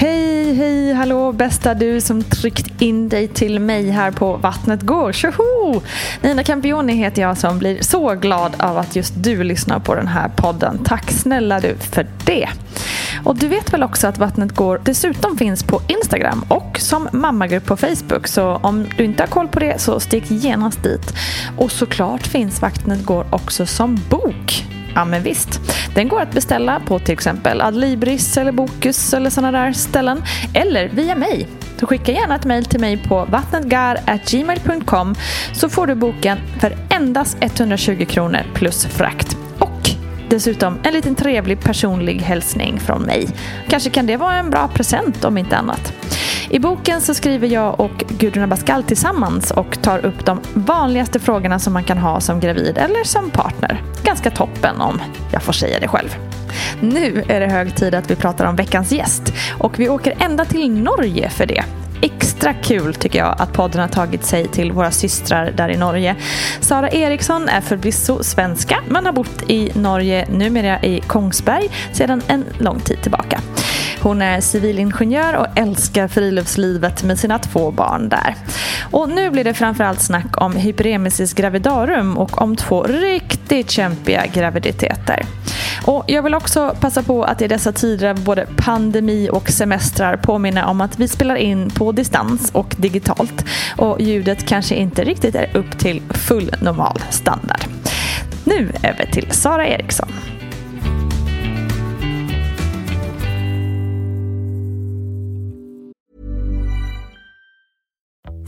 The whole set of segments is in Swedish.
Hej, hej, hallå bästa du som tryckt in dig till mig här på Vattnet går. Tjoho! Nina Campioni heter jag som blir så glad av att just du lyssnar på den här podden. Tack snälla du för det. Och du vet väl också att Vattnet går dessutom finns på Instagram och som mammagrupp på Facebook. Så om du inte har koll på det så stick genast dit. Och såklart finns Vattnet går också som bok. Ja men visst. Den går att beställa på till exempel Adlibris eller Bokus eller sådana där ställen. Eller via mig. Så skicka gärna ett mejl till mig på vattnetgar.gmail.com så får du boken för endast 120 kronor plus frakt. Dessutom en liten trevlig personlig hälsning från mig. Kanske kan det vara en bra present om inte annat. I boken så skriver jag och Gudrun Abascal tillsammans och tar upp de vanligaste frågorna som man kan ha som gravid eller som partner. Ganska toppen om jag får säga det själv. Nu är det hög tid att vi pratar om veckans gäst och vi åker ända till Norge för det. Extra kul tycker jag att podden har tagit sig till våra systrar där i Norge. Sara Eriksson är förvisso svenska men har bott i Norge, numera i Kongsberg, sedan en lång tid tillbaka. Hon är civilingenjör och älskar friluftslivet med sina två barn där. Och nu blir det framförallt snack om hyperemesis gravidarum och om två riktigt kämpiga graviditeter. Och jag vill också passa på att i dessa tider av både pandemi och semestrar påminna om att vi spelar in på distans och digitalt och ljudet kanske inte riktigt är upp till full normal standard. Nu över till Sara Eriksson.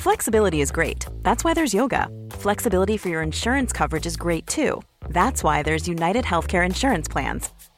Flexibility is great. That's why there's yoga. Flexibility for your insurance coverage is great too. That's why there's United Healthcare Insurance Plans.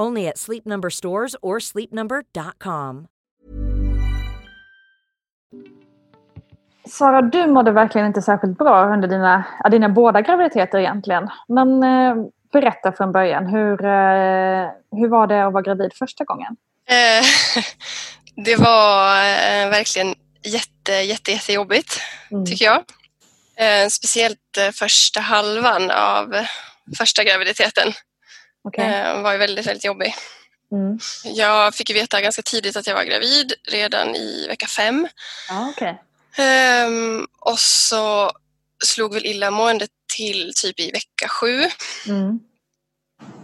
Only at Sleep Number stores or sleepnumber.com. Sara, du mådde verkligen inte särskilt bra under dina, dina båda graviditeter egentligen. Men eh, berätta från början, hur, eh, hur var det att vara gravid första gången? Eh, det var eh, verkligen jätte, jätte, jättejobbigt, mm. tycker jag. Eh, speciellt första halvan av första graviditeten okay. eh, var ju väldigt, väldigt jobbig. Mm. Jag fick veta ganska tidigt att jag var gravid redan i vecka fem. Ah, okay. um, och så slog väl illamåendet till typ i vecka sju. Mm.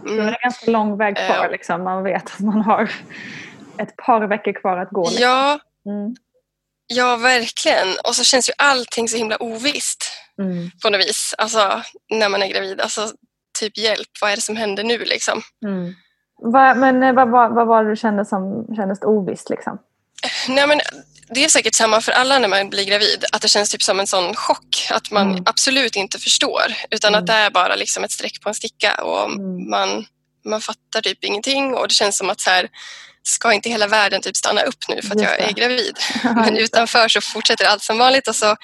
Mm. Det ganska lång väg kvar. Uh, liksom. Man vet att man har ett par veckor kvar att gå. Liksom. Ja, mm. ja, verkligen. Och så känns ju allting så himla ovisst mm. på något vis. Alltså när man är gravid. Alltså, typ hjälp, vad är det som händer nu liksom? Mm. Va, men eh, vad, vad, vad var det du kände som kändes ovisst liksom? Nej men det är säkert samma för alla när man blir gravid, att det känns typ som en sån chock. Att man Mm. absolut inte förstår, utan Mm. att det är bara liksom ett streck på en sticka och Mm. man, man fattar typ ingenting och det känns som att så här, ska inte hela världen typ stanna upp nu för att jag är gravid? Men utanför så fortsätter allt som vanligt och så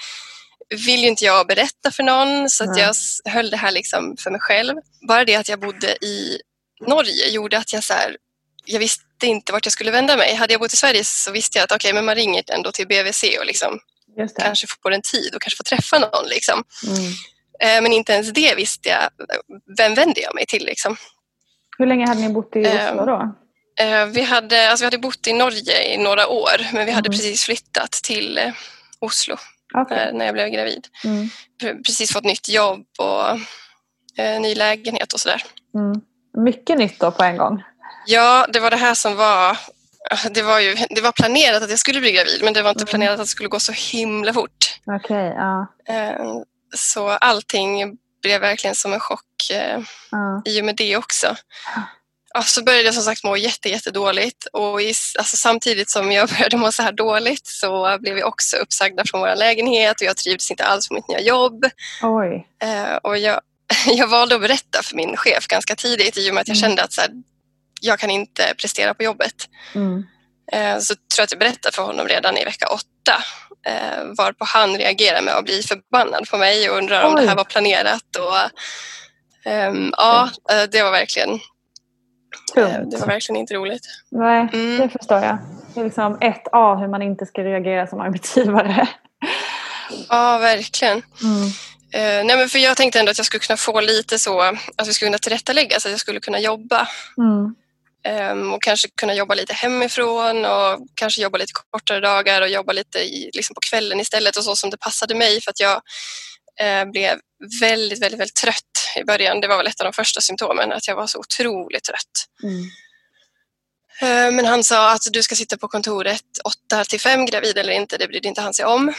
vill ju inte jag berätta för någon så jag höll det här liksom för mig själv. Bara det att jag bodde i Norge gjorde att jag så här, jag visste inte vart jag skulle vända mig. Hade jag bott i Sverige så visste jag att okej, men man ringer ändå till BVC och liksom kanske får en tid och kanske får träffa någon. Liksom. Mm. Eh, Men inte ens det visste jag. Vem vände jag mig till? Liksom? Hur länge hade ni bott i Oslo då? Eh, Vi hade, alltså vi hade bott i Norge i några år men vi hade Mm. precis flyttat till eh, Oslo Okej. när, när jag blev gravid. Mm. Pre- Precis fått nytt jobb och eh, ny lägenhet och sådär. Mm. Mycket nytt då på en gång. Ja, det var det här som var det var, ju, det var planerat att jag skulle bli gravid men det var inte Mm. planerat att det skulle gå så himla fort. Okej, ja. Eh, Så allting blev verkligen som en chock eh, ja. i och med det också. Ja, så började jag som sagt må jätte, jättedåligt och i, alltså, samtidigt som jag började må så här dåligt så blev vi också uppsagda från vår lägenhet och jag trivdes inte alls på mitt nya jobb. Oj. Eh, och jag, jag valde att berätta för min chef ganska tidigt i och med att jag Mm. kände att så här, jag kan inte prestera på jobbet. Mm. Eh, så tror jag att jag berättade för honom redan i vecka åtta. Eh, varpå han reagerar med att bli förbannad på mig och undrar om Oj. det här var planerat. Och, ehm, ja, eh, det var verkligen Tungt. det var verkligen inte roligt. Nej, Mm. det förstår jag. Det är liksom ett A hur man inte ska reagera som arbetsgivare. Ja, verkligen. Mm. Eh, nej, men för jag tänkte ändå att jag skulle kunna få lite så, att vi skulle kunna tillrättalägga så att jag skulle kunna jobba. Mm. Ehm, och kanske kunna jobba lite hemifrån och kanske jobba lite kortare dagar och jobba lite i, liksom på kvällen istället och så som det passade mig för att jag eh, blev väldigt, väldigt, väldigt trött i början. Det var väl ett av de första symptomen, att jag var så otroligt trött. Mm. Eh, men han sa att du ska sitta på kontoret 8 till 5 gravid eller inte, det brydde inte han sig om.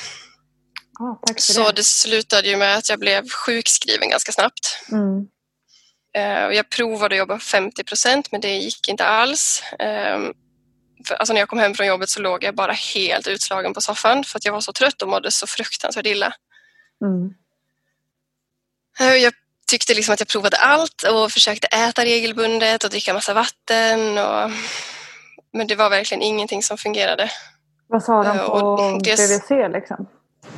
För Så det. det slutade ju med att jag blev sjukskriven ganska snabbt. Mm. Eh, jag provade att jobba 50 procent men det gick inte alls. Eh, för, alltså när jag kom hem från jobbet så låg jag bara helt utslagen på soffan för att jag var så trött och mådde så fruktansvärt illa. Mm. Eh, jag tyckte liksom att jag provade allt och försökte äta regelbundet och dricka massa vatten. Och, men det var verkligen ingenting som fungerade. Vad sa de Eh, på och BVC liksom?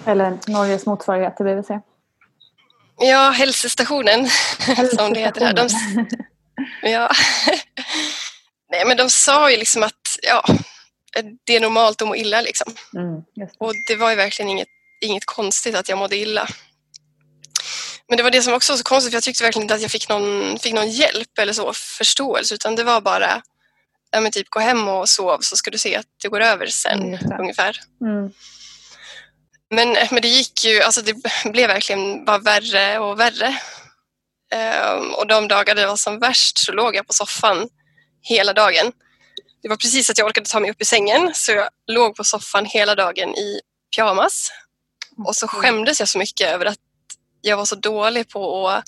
Eller Norges motsvarighet till BVC? Ja, hälsostationen som det heter här. De, ja. Nej, men de sa ju liksom att ja, det är normalt att må illa. Liksom. Mm, det. Och det var ju verkligen inget, inget konstigt att jag mådde illa. Men det var det som också var så konstigt, för jag tyckte verkligen inte att jag fick någon, fick någon hjälp eller så, förståelse, utan det var bara ja, men typ gå hem och sov så ska du se att det går över sen, Mm, ungefär. Mm. Men, men det gick ju, alltså det blev verkligen bara värre och värre. Ehm, och de dagar det var som värst så låg jag på soffan hela dagen. Det var precis att jag orkade ta mig upp i sängen så jag låg på soffan hela dagen i pyjamas. Och så skämdes jag så mycket över att jag var så dålig på att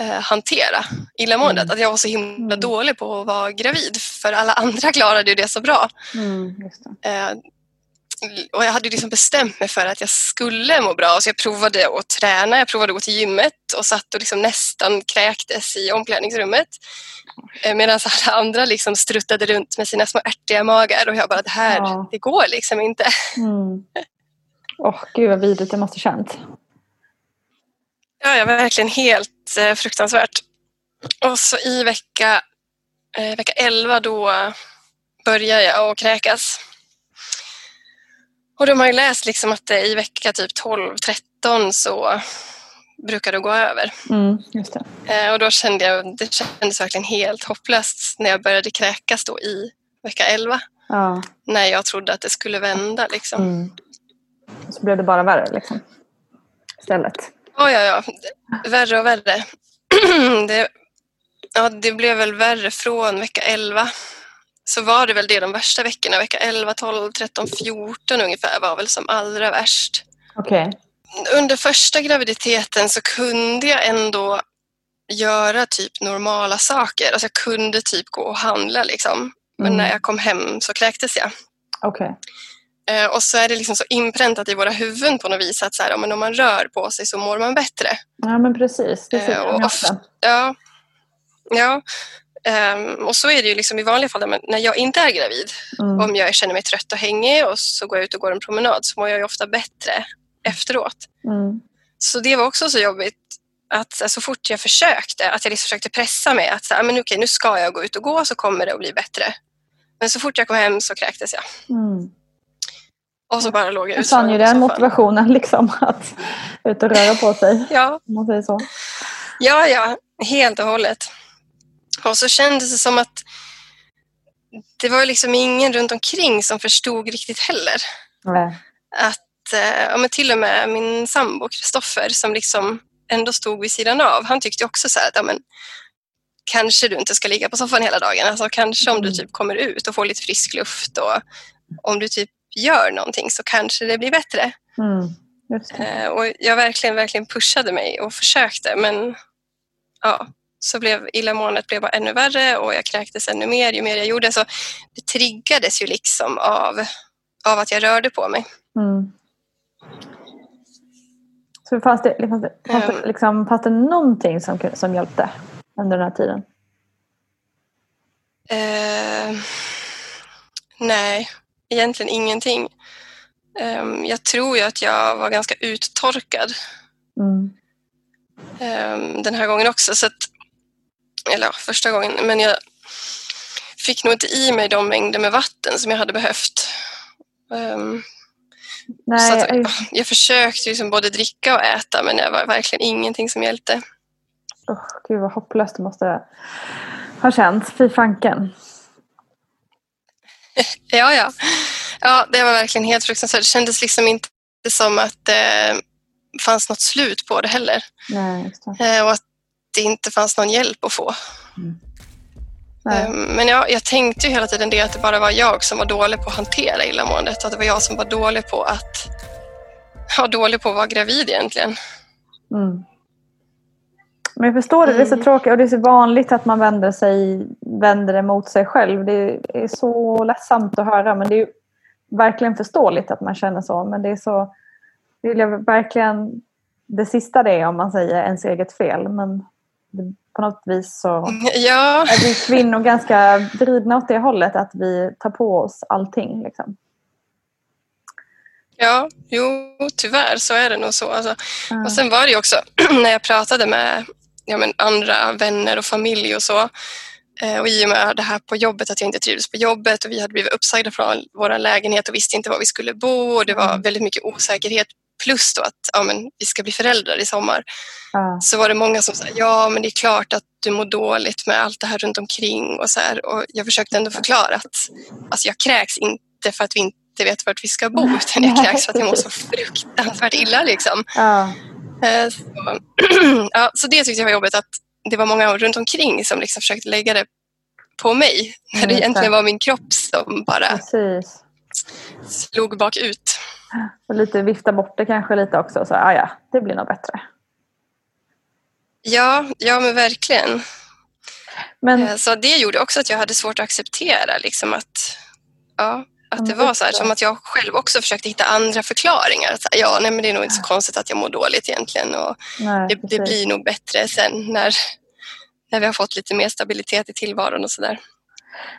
eh, hantera illamåendet. Mm. Att jag var så himla Mm. dålig på att vara gravid för alla andra klarade ju det så bra. Mm, det. Eh, och jag hade liksom bestämt mig för att jag skulle må bra så jag provade att träna, jag provade att gå till gymmet och satt och liksom nästan kräktes i omklädningsrummet. Eh, Medan alla andra liksom struttade runt med sina små ärtiga magar och jag bara det här, Ja. det går liksom inte. Mm. Åh, gud vad vidrigt det måste känt. Ja, jag var verkligen helt eh, fruktansvärt. Och så i vecka, eh, vecka 11 då började jag att kräkas. Och de har ju läst liksom att det i vecka typ 12-13 så brukar det gå över. Mm, det. Eh, och då kände jag, det kändes verkligen helt hopplöst när jag började kräkas då i vecka 11. Ja. När jag trodde att det skulle vända liksom. Mm. Så blev det bara värre liksom. Istället. Ja, ja, ja. Värre och värre. det, ja, det blev väl värre från vecka 11. Så var det väl det de värsta veckorna. Vecka 11, 12, 13, 14 ungefär var väl som allra värst. Okej. Under första graviditeten så kunde jag ändå göra typ normala saker. Alltså jag kunde typ gå och handla liksom. Men Mm. när jag kom hem så kräktes jag. Okej. Eh, och så är det liksom så inpräntat i våra huvuden på något vis att så här, om man rör på sig så mår man bättre. Ja men precis, det eh, och ofta, ja, ja. Um, och så är det ju liksom i vanliga fall när jag inte är gravid. Mm. Om jag känner mig trött och hängig och så går jag ut och går en promenad så mår jag ju ofta bättre efteråt. Mm. Så det var också så jobbigt att så fort jag försökte, att jag liksom försökte pressa mig att så här, men okej, nu ska jag gå ut och gå så kommer det att bli bättre. Men så fort jag kom hem så kräktes jag. Mm. Och så bara låg jag utslagen ju den motivationen liksom att ut och röra på sig. ja. Om man säger så. Ja, ja, helt och hållet. Och så kändes det som att det var liksom ingen runt omkring som förstod riktigt heller. Nej. Att, eh, ja, men till och med min sambo Kristoffer som liksom ändå stod vid sidan av, han tyckte också så här att ja, men, kanske du inte ska ligga på soffan hela dagen. Alltså, kanske om du mm. typ kommer ut och får lite frisk luft och om du typ gör någonting så kanske det blir bättre. Mm, eh, och jag verkligen, verkligen pushade mig och försökte men ja, så blev illamåendet blev bara ännu värre och jag kräktes ännu mer ju mer jag gjorde. Så det triggades ju liksom av, av att jag rörde på mig. Mm. Så fanns det, fanns det, fanns det, liksom, fanns det någonting som, som hjälpte under den här tiden? Uh, nej, egentligen ingenting. Um, jag tror ju att jag var ganska uttorkad mm. um, den här gången också. Så att, eller ja, första gången. Men jag fick nog inte i mig de mängder med vatten som jag hade behövt. Um, Nej, att, jag... jag försökte liksom både dricka och äta men det var verkligen ingenting som hjälpte. Oh, Gud vad hopplöst det måste ha känts. Fy fanken. ja, ja. Ja, det var verkligen helt fruktansvärt. Det kändes liksom inte som att det eh, fanns något slut på det heller. Nej, det. Eh, och att det inte fanns någon hjälp att få. Mm. Ehm, men jag, jag tänkte ju hela tiden det att det bara var jag som var dålig på att hantera illamåendet. Att det var jag som var dålig på att, ja, dålig på att vara gravid egentligen. Mm. Men jag förstår det, det är så mm. tråkigt och det är så vanligt att man vänder, sig, vänder det mot sig själv. Det är så ledsamt att höra men det är verkligen förståeligt att man känner så. Men det är så, vill jag verkligen, det sista det är om man säger ens eget fel men på något vis så ja. är vi kvinnor ganska vridna åt det hållet att vi tar på oss allting. Liksom. Ja, jo tyvärr så är det nog så. Alltså. Mm. Och sen var det ju också när jag pratade med ja, men andra vänner och familj och så eh, och i och med det här på jobbet, att jag inte trivdes på jobbet och vi hade blivit uppsagda från vår lägenhet och visste inte var vi skulle bo och det var mm. väldigt mycket osäkerhet plus då att ja, men, vi ska bli föräldrar i sommar. Mm. Så var det många som sa, ja men det är klart att du mår dåligt med allt det här runt omkring och så här. Och jag försökte ändå förklara att alltså, jag kräks inte för att vi inte vet vart vi ska bo utan jag kräks för att jag mår så fruktansvärt illa liksom. Mm. Så, ja, så det tyckte jag var jobbigt att det var många runt omkring som liksom försökte lägga det på mig. När det egentligen var min kropp som bara Precis. slog bakut. Och lite vifta bort det kanske lite också. Så ah, ja, det blir nog bättre. Ja, ja men verkligen. Men... Eh, så det gjorde också att jag hade svårt att acceptera liksom att, ja, att det var så här, som att jag själv också försökte hitta andra förklaringar. Att, ja, nej, men det är nog inte så konstigt att jag mår dåligt egentligen och nej, det, det, blir nog bättre sen när, när vi har fått lite mer stabilitet i tillvaron och sådär.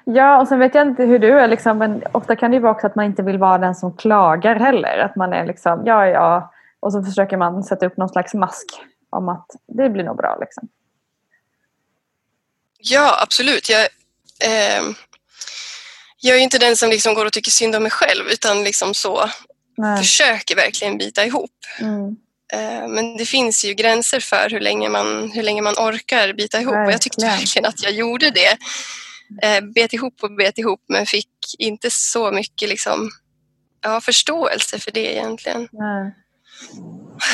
Ja, och sen vet jag inte hur du är, liksom, men ofta kan det ju vara också att man inte vill vara den som klagar heller. Att man är liksom, ja, ja, och så försöker man sätta upp någon slags mask om att det blir nog bra. Liksom. Ja, absolut. Jag, eh, jag är inte den som liksom går och tycker synd om mig själv utan liksom så Nej. försöker verkligen bita ihop. Mm. Eh, men det finns ju gränser för hur länge man, hur länge man orkar bita ihop Nej, och jag tyckte verkligen att jag gjorde det. Eh, bet ihop och bet ihop men fick inte så mycket liksom, ja, förståelse för det egentligen. Nej.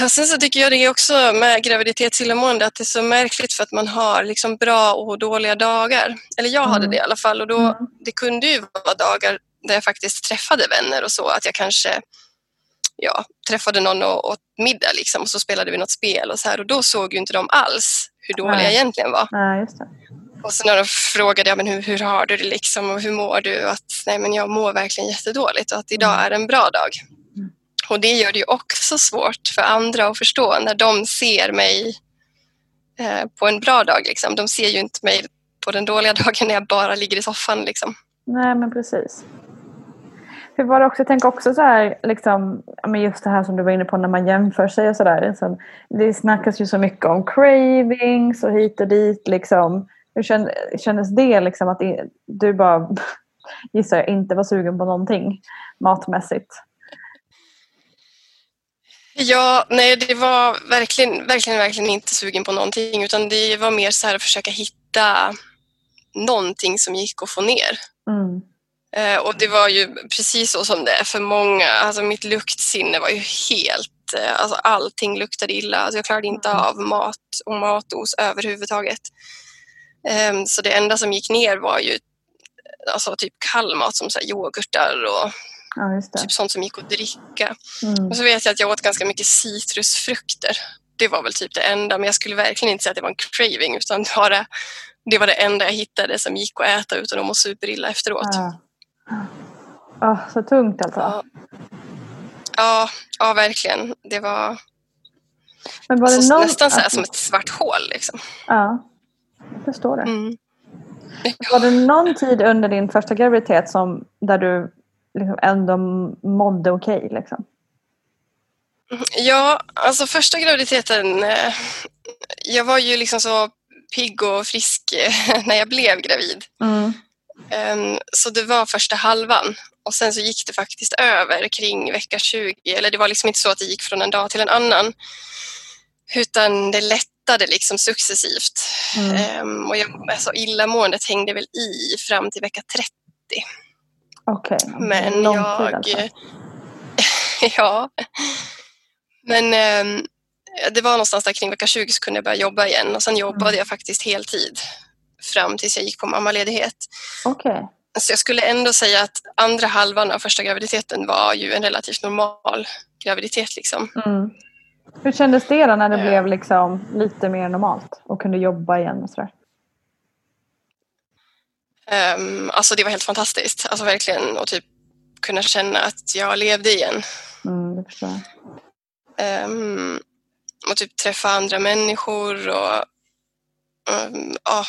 Och sen så tycker jag det också med graviditetsillamående att det är så märkligt för att man har liksom bra och dåliga dagar. Eller jag mm. hade det i alla fall och då, mm. det kunde ju vara dagar där jag faktiskt träffade vänner och så att jag kanske ja, träffade någon och åt middag liksom, och så spelade vi något spel och så här och då såg ju inte de alls hur dåliga jag egentligen var. Nej. Och sen när de frågade jag, men hur, hur har du det liksom och hur mår du? Och att nej, men jag mår verkligen jättedåligt och att idag är en bra dag. Och det gör det ju också svårt för andra att förstå när de ser mig eh, på en bra dag. Liksom. De ser ju inte mig på den dåliga dagen när jag bara ligger i soffan. Liksom. Nej, men precis. Hur var det också, jag tänker också så här, liksom, just det här som du var inne på när man jämför sig och sådär. Liksom. Det snackas ju så mycket om cravings och hit och dit. Liksom. Hur kändes det liksom att du bara, gissar jag, inte var sugen på någonting matmässigt? Ja, nej det var verkligen, verkligen, verkligen inte sugen på någonting utan det var mer så här att försöka hitta någonting som gick att få ner. Mm. Eh, och det var ju precis så som det är för många. Alltså mitt luktsinne var ju helt... Eh, alltså allting luktade illa. Alltså jag klarade inte mm. av mat och matos överhuvudtaget. Eh, så det enda som gick ner var ju alltså typ kall mat som så yoghurtar och ja, typ sånt som gick att dricka. Mm. Och så vet jag att jag åt ganska mycket citrusfrukter. Det var väl typ det enda, men jag skulle verkligen inte säga att det var en craving utan bara, det var det enda jag hittade som gick att äta utan att må superilla efteråt. Ja. Oh, så tungt alltså. Ja. ja, ja, verkligen. Det var, Men var det alltså, någon... nästan så som ett svart hål. Liksom. Ja, jag förstår det. Mm. Var det någon tid under din första graviditet som, där du liksom ändå mådde okej? Okay, liksom? Ja, alltså första graviditeten. Eh, jag var ju liksom så pigg och frisk när jag blev gravid. Mm. Ehm, så det var första halvan och sen så gick det faktiskt över kring vecka 20. Eller det var liksom inte så att det gick från en dag till en annan. Utan det lättade liksom successivt. Mm. Ehm, och jag, alltså illamåendet hängde väl i fram till vecka 30. Okej, okay. Men Lång jag... Alltså. ja. Men eh, det var någonstans där kring vecka 20 så kunde jag börja jobba igen och sen jobbade mm. jag faktiskt heltid fram tills jag gick på mammaledighet. Okay. Så jag skulle ändå säga att andra halvan av första graviditeten var ju en relativt normal graviditet. Liksom. Mm. Hur kändes det då när det ja. blev liksom lite mer normalt och kunde jobba igen? Och sådär? Um, alltså det var helt fantastiskt. Alltså verkligen att typ kunna känna att jag levde igen. Mm. Um, och typ träffa andra människor och um, ja,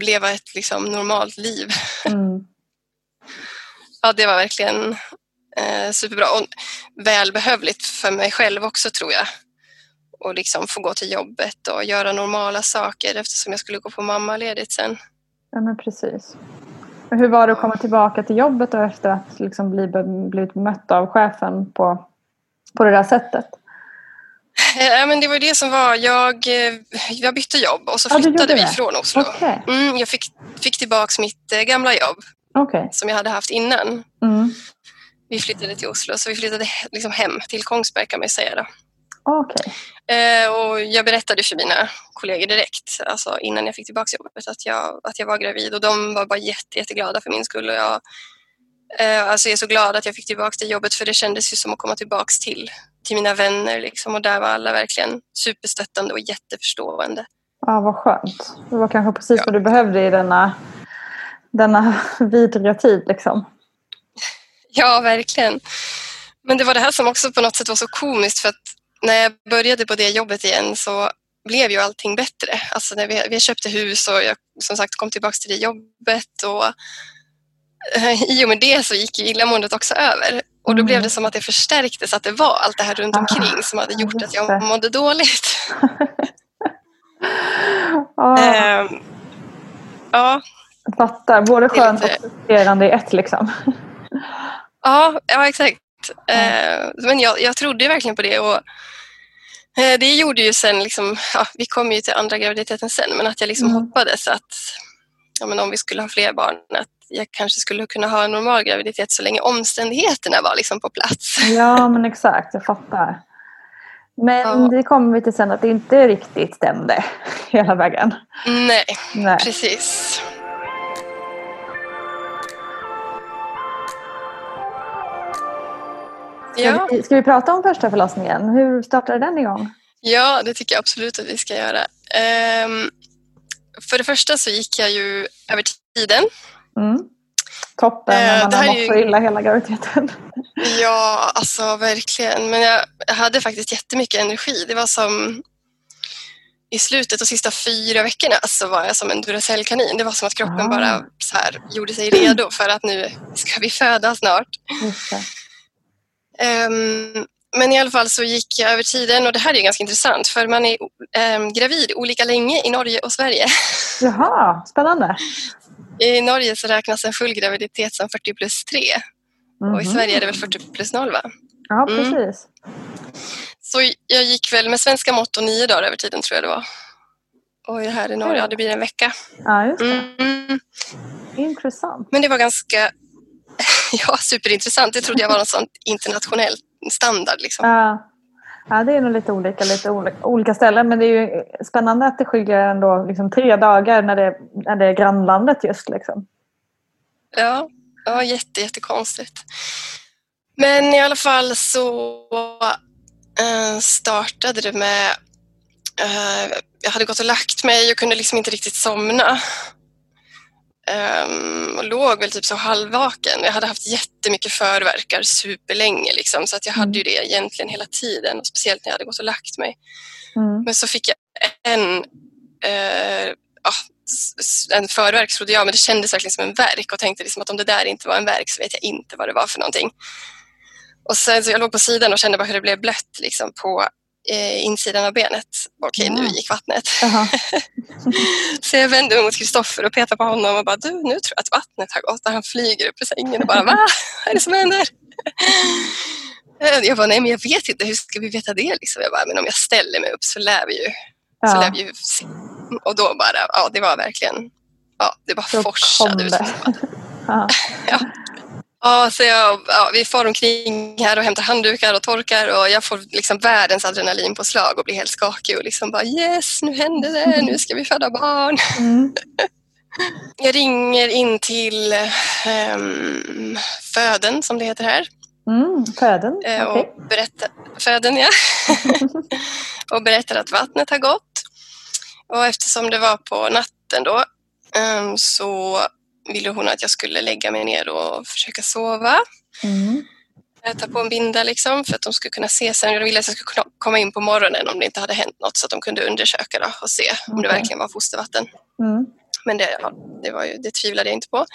leva ett liksom normalt liv. Mm. ja, det var verkligen eh, superbra och välbehövligt för mig själv också tror jag. Och liksom få gå till jobbet och göra normala saker eftersom jag skulle gå på mammaledigt sen. Ja, men precis. Hur var det att komma tillbaka till jobbet och efter att liksom bli, blivit mött av chefen på, på det där sättet? Ja, men det var det som var. Jag, eh, jag bytte jobb och så flyttade vi från Oslo. Okay. Mm, jag fick, fick tillbaka mitt eh, gamla jobb okay. som jag hade haft innan. Mm. Vi flyttade till Oslo, så vi flyttade liksom hem till Kongsberg kan man säga. Då. Okay. Eh, och jag berättade för mina kollegor direkt, alltså innan jag fick tillbaka jobbet, att jag, att jag var gravid och de var bara jätte, jätteglada för min skull. Och jag, eh, alltså jag är så glad att jag fick tillbaka det jobbet för det kändes ju som att komma tillbaka till, till mina vänner liksom, och där var alla verkligen superstöttande och jätteförstående. Ja, vad skönt. Det var kanske precis ja. vad du behövde i denna, denna vidriga tid. Liksom. Ja, verkligen. Men det var det här som också på något sätt var så komiskt för att när jag började på det jobbet igen så blev ju allting bättre. Alltså när vi, vi köpte hus och jag som sagt kom tillbaka till det jobbet och eh, i och med det så gick ju illamåendet också över. Och då blev det mm. som att det förstärktes att det var allt det här runt omkring som hade gjort att jag mådde dåligt. oh. um, ja. Fattar, både skönt och frustrerande i ett liksom. ja, ja, exakt. Mm. Men jag, jag trodde verkligen på det och eh, det gjorde ju sen, liksom, ja, vi kom ju till andra graviditeten sen, men att jag liksom mm. hoppades att ja, men om vi skulle ha fler barn, att jag kanske skulle kunna ha en normal graviditet så länge omständigheterna var liksom på plats. Ja, men exakt, jag fattar. Men ja. det kommer vi till sen att det inte riktigt stämde hela vägen. Nej, Nej. precis. Ska, ja. vi, ska vi prata om första förlossningen? Hur startade den igång? Ja, det tycker jag absolut att vi ska göra. Um, för det första så gick jag ju över tiden. Mm. Toppen Eh, när man har mått ju- så illa hela graviditeten. Ja, alltså verkligen. Men jag, jag hade faktiskt jättemycket energi. Det var som i slutet de sista fyra veckorna så var jag som en Duracell-kanin. Det var som att kroppen Ah. bara så här, gjorde sig redo för att nu ska vi föda snart. Ehm, men i alla fall så gick jag över tiden och det här är ganska intressant för man är um, gravid olika länge i Norge och Sverige. Jaha, spännande. I Norge så räknas en full graviditet som 40 plus 3 och i Mhm. Sverige är det väl 40 plus 0 va? Ja, Mm. precis. Så jag gick väl med svenska mått och nio dagar över tiden tror jag det var. Och här i Norge, ja det blir en vecka. Ja, just det. Mm. Intressant. Men det var ganska ja, superintressant. Det trodde jag var något sånt internationellt standard. Liksom. Ja. ja, det är nog lite olika, lite olika, olika ställen. Men det är ju spännande att det skiljer ändå liksom tre dagar när det, när det är grannlandet just. Liksom. Ja, ja jätte, jättekonstigt. Men i alla fall så eh, startade det med... eh, jag hade gått och lagt mig och kunde liksom inte riktigt somna. Ehm, och låg väl typ så halvvaken. Jag hade haft jättemycket förverkar superlänge liksom, så att jag hade ju det egentligen hela tiden. Och speciellt när jag hade gått och lagt mig. Mm. Men så fick jag en, eh, ja, en förverk trodde jag, men det kändes verkligen som en verk och tänkte liksom att om det där inte var en verk så vet jag inte vad det var för någonting. Och sen så jag låg på sidan och kände bara hur det blev blött liksom på eh, insidan av benet. Okej, nu Ja. gick vattnet. Jaha. Så jag vände mig mot Kristoffer och petade på honom och bara du, nu tror jag att vattnet har gått. Och han flyger upp ur sängen och bara va? Vad är det som händer? Jag bara, nej men jag vet inte, hur ska vi veta det? Liksom. Jag bara, men om jag ställer mig upp så lär vi ju, så Ja. lär vi ju se. Och då bara, ja det var verkligen, ja det bara Då forsade ut. Ja. Ja, så jag, ja, vi far omkring här och hämtar handdukar och torkar och jag får liksom världens adrenalinpåslag och blir helt skakig och liksom bara yes, nu händer det, nu ska vi föda barn. Mm. Jag ringer in till um, föden som det heter här Mm. Föden, eh, okej. och berättar, föden ja, och berättar att vattnet har gått. Och eftersom det var på natten då ehm, så ville hon att jag skulle lägga mig ner och försöka sova. Mm. ta på en binda liksom, för att de skulle kunna se sen. De ville att jag skulle komma in på morgonen om det inte hade hänt något så att de kunde undersöka då och se om det verkligen var fostervatten. Mm. Men det, ja, det, var ju, det tvivlade jag inte på.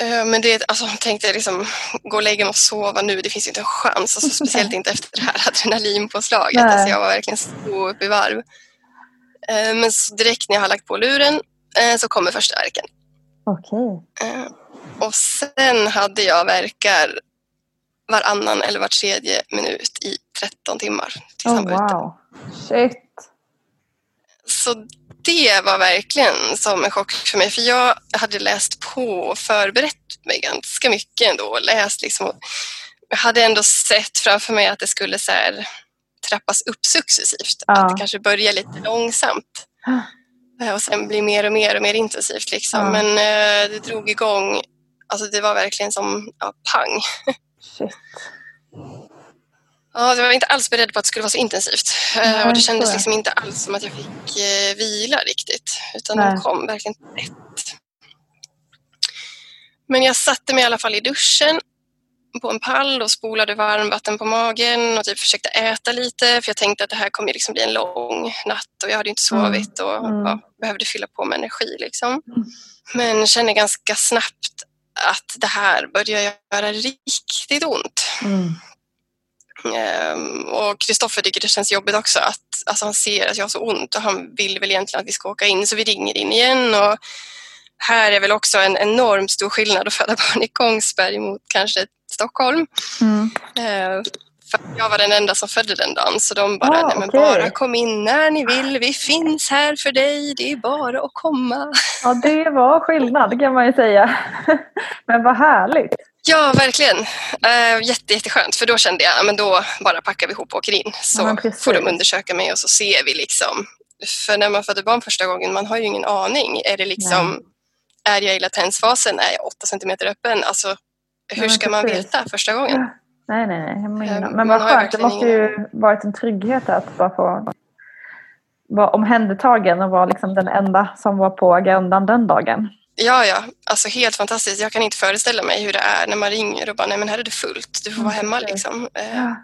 Eh, Men det, alltså, tänkte jag liksom, gå och lägga mig och sova nu, det finns inte en chans. Alltså, speciellt inte efter det här adrenalinpåslaget. Alltså, jag var verkligen så upp i varv. Eh, Men direkt när jag har lagt på luren eh, så kommer första verken. Okej. Eh, Och sen hade jag verkar varannan eller var tredje minut i 13 timmar tills Oh, wow. Shit. Så det var verkligen som en chock för mig. För jag hade läst på och förberett mig ganska mycket ändå. Läst liksom. Jag hade ändå sett framför mig att det skulle så trappas upp successivt. Ja. Att det kanske börjar lite långsamt. Och sen blir mer och mer och mer intensivt. Liksom. Ja. Men eh, det drog igång. Alltså det var verkligen som ja, pang. Shit. Ja, jag var inte alls beredd på att det skulle vara så intensivt. Eh, Nej, och det kändes det. liksom inte alls som att jag fick eh, vila riktigt. Utan Nej. de kom verkligen tätt. Men jag satte mig i alla fall i duschen på en pall och spolade varmvatten på magen och typ försökte äta lite för jag tänkte att det här kommer liksom bli en lång natt och jag hade inte sovit och Mm. ja, behövde fylla på med energi. Liksom. Men kände ganska snabbt att det här börjar göra riktigt ont. Mm. Ehm, och Kristoffer tycker det känns jobbigt också att alltså han ser att jag har så ont och han vill väl egentligen att vi ska åka in så vi ringer in igen. Och här är väl också en enormt stor skillnad att föda barn i Kongsberg mot kanske Stockholm. Mm. För jag var den enda som födde den dagen så de bara, Ah, nej men okej. bara kom in när ni vill, vi finns här för dig, det är bara att komma. Ja, det var skillnad kan man ju säga. Men vad härligt. Ja, verkligen. Uh, jätte, jätteskönt, för då kände jag men då bara packar vi ihop och åker in. Så Ja, får de undersöka mig och så ser vi liksom. För när man föder barn första gången, man har ju ingen aning. Är det liksom, är jag i latensfasen? Är jag 8 centimeter öppen? Alltså, hur men ska man veta första gången? Nej, nej, nej. Ehm, Men man vad skönt. Det måste ju varit en trygghet att bara få var omhändertagen och var liksom den enda som var på agendan den dagen. Ja, ja, alltså helt fantastiskt. Jag kan inte föreställa mig hur det är när man ringer och bara, nej men här är det fullt, du får vara hemma liksom. Eh, Ja.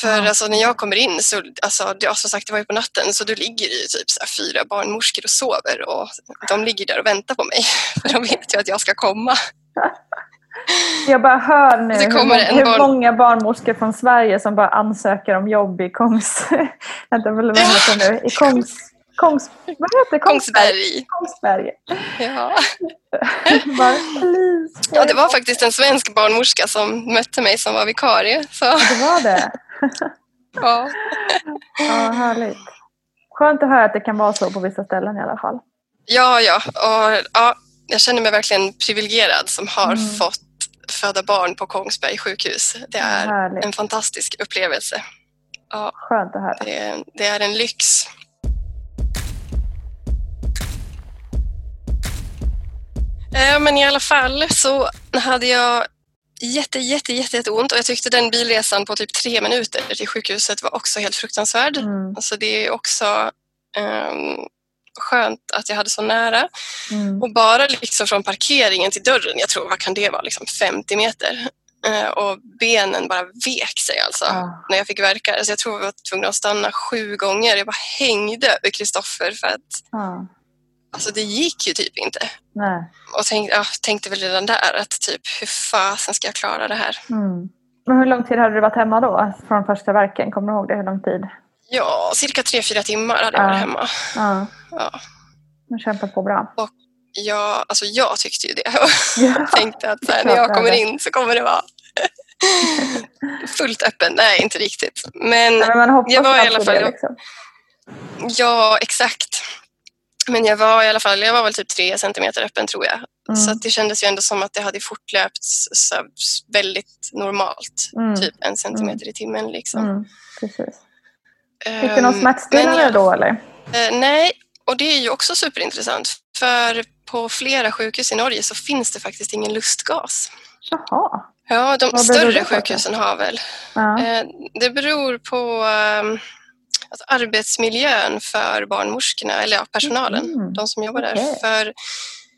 För Ja. alltså, när jag kommer in, så, alltså, det, som sagt det var ju på natten, så då ligger det ju typ så här, fyra barnmorskor och sover och de ligger där och väntar på mig. För de vet ju att jag ska komma. Jag bara hör nu hur, hur barn- många barnmorskor från Sverige som bara ansöker om jobb i Kongs... Vänta, vad nu? I Kongs... Kongs vad heter? Kongsberg. Kongsberg. Ja. bara, ja, det var faktiskt en svensk barnmorska som mötte mig som var vikarie. Så, Det var det? ja. Ja, härligt. Skönt att höra att det kan vara så på vissa ställen i alla fall. Ja, ja. Och, ja. Jag känner mig verkligen privilegierad som har Mm. fått föda barn på Kongsberg sjukhus. Det är Härligt. en fantastisk upplevelse. Ja, Skönt att höra. det, det är en lyx. Men i alla fall så hade jag jätte, jätte, jätte, jätte ont och jag tyckte den bilresan på typ tre minuter till sjukhuset var också helt fruktansvärd. Mm. Alltså det är också ehm, skönt att jag hade så nära. Mm. Och bara liksom från parkeringen till dörren, jag tror, vad kan det vara, liksom 50 meter. Eh, och benen bara vek sig alltså Ja. när jag fick verka. Alltså jag tror jag var tvungen att stanna sju gånger. Jag bara hängde över Kristoffer för att Ja. Alltså det gick ju typ inte. Nej. Och tänk, ja, tänkte väl redan där att typ hur fasen ska jag klara det här? Mm. Men hur lång tid hade du varit hemma då? Från första verken? Kommer du ihåg det? Hur lång tid? Ja, cirka tre, fyra timmar hade jag Ja. varit hemma. Ja. Ja. Du kämpat på bra. Ja, alltså jag tyckte ju det. Ja. tänkte att här, när jag kommer in så kommer det vara fullt öppen. Nej, inte riktigt. Men Men man hoppas jag var i alla fall... Liksom. Ja, exakt. Men jag var i alla fall, jag var väl typ tre centimeter öppen tror jag. Mm. Så det kändes ju ändå som att det hade fortlöpt så väldigt normalt. Mm. Typ en centimeter i timmen liksom. Mm. Precis. Ehm, Fick du någon smärtstillande men jag- då eller? Eh, nej, och det är ju också superintressant. För på flera sjukhus i Norge så finns det faktiskt ingen lustgas. Jaha. Ja, de större sjukhusen har väl. Ja. Eh, Det beror på ehm, alltså arbetsmiljön för barnmorskorna, eller ja, personalen, Mm. de som jobbar där. Okej. För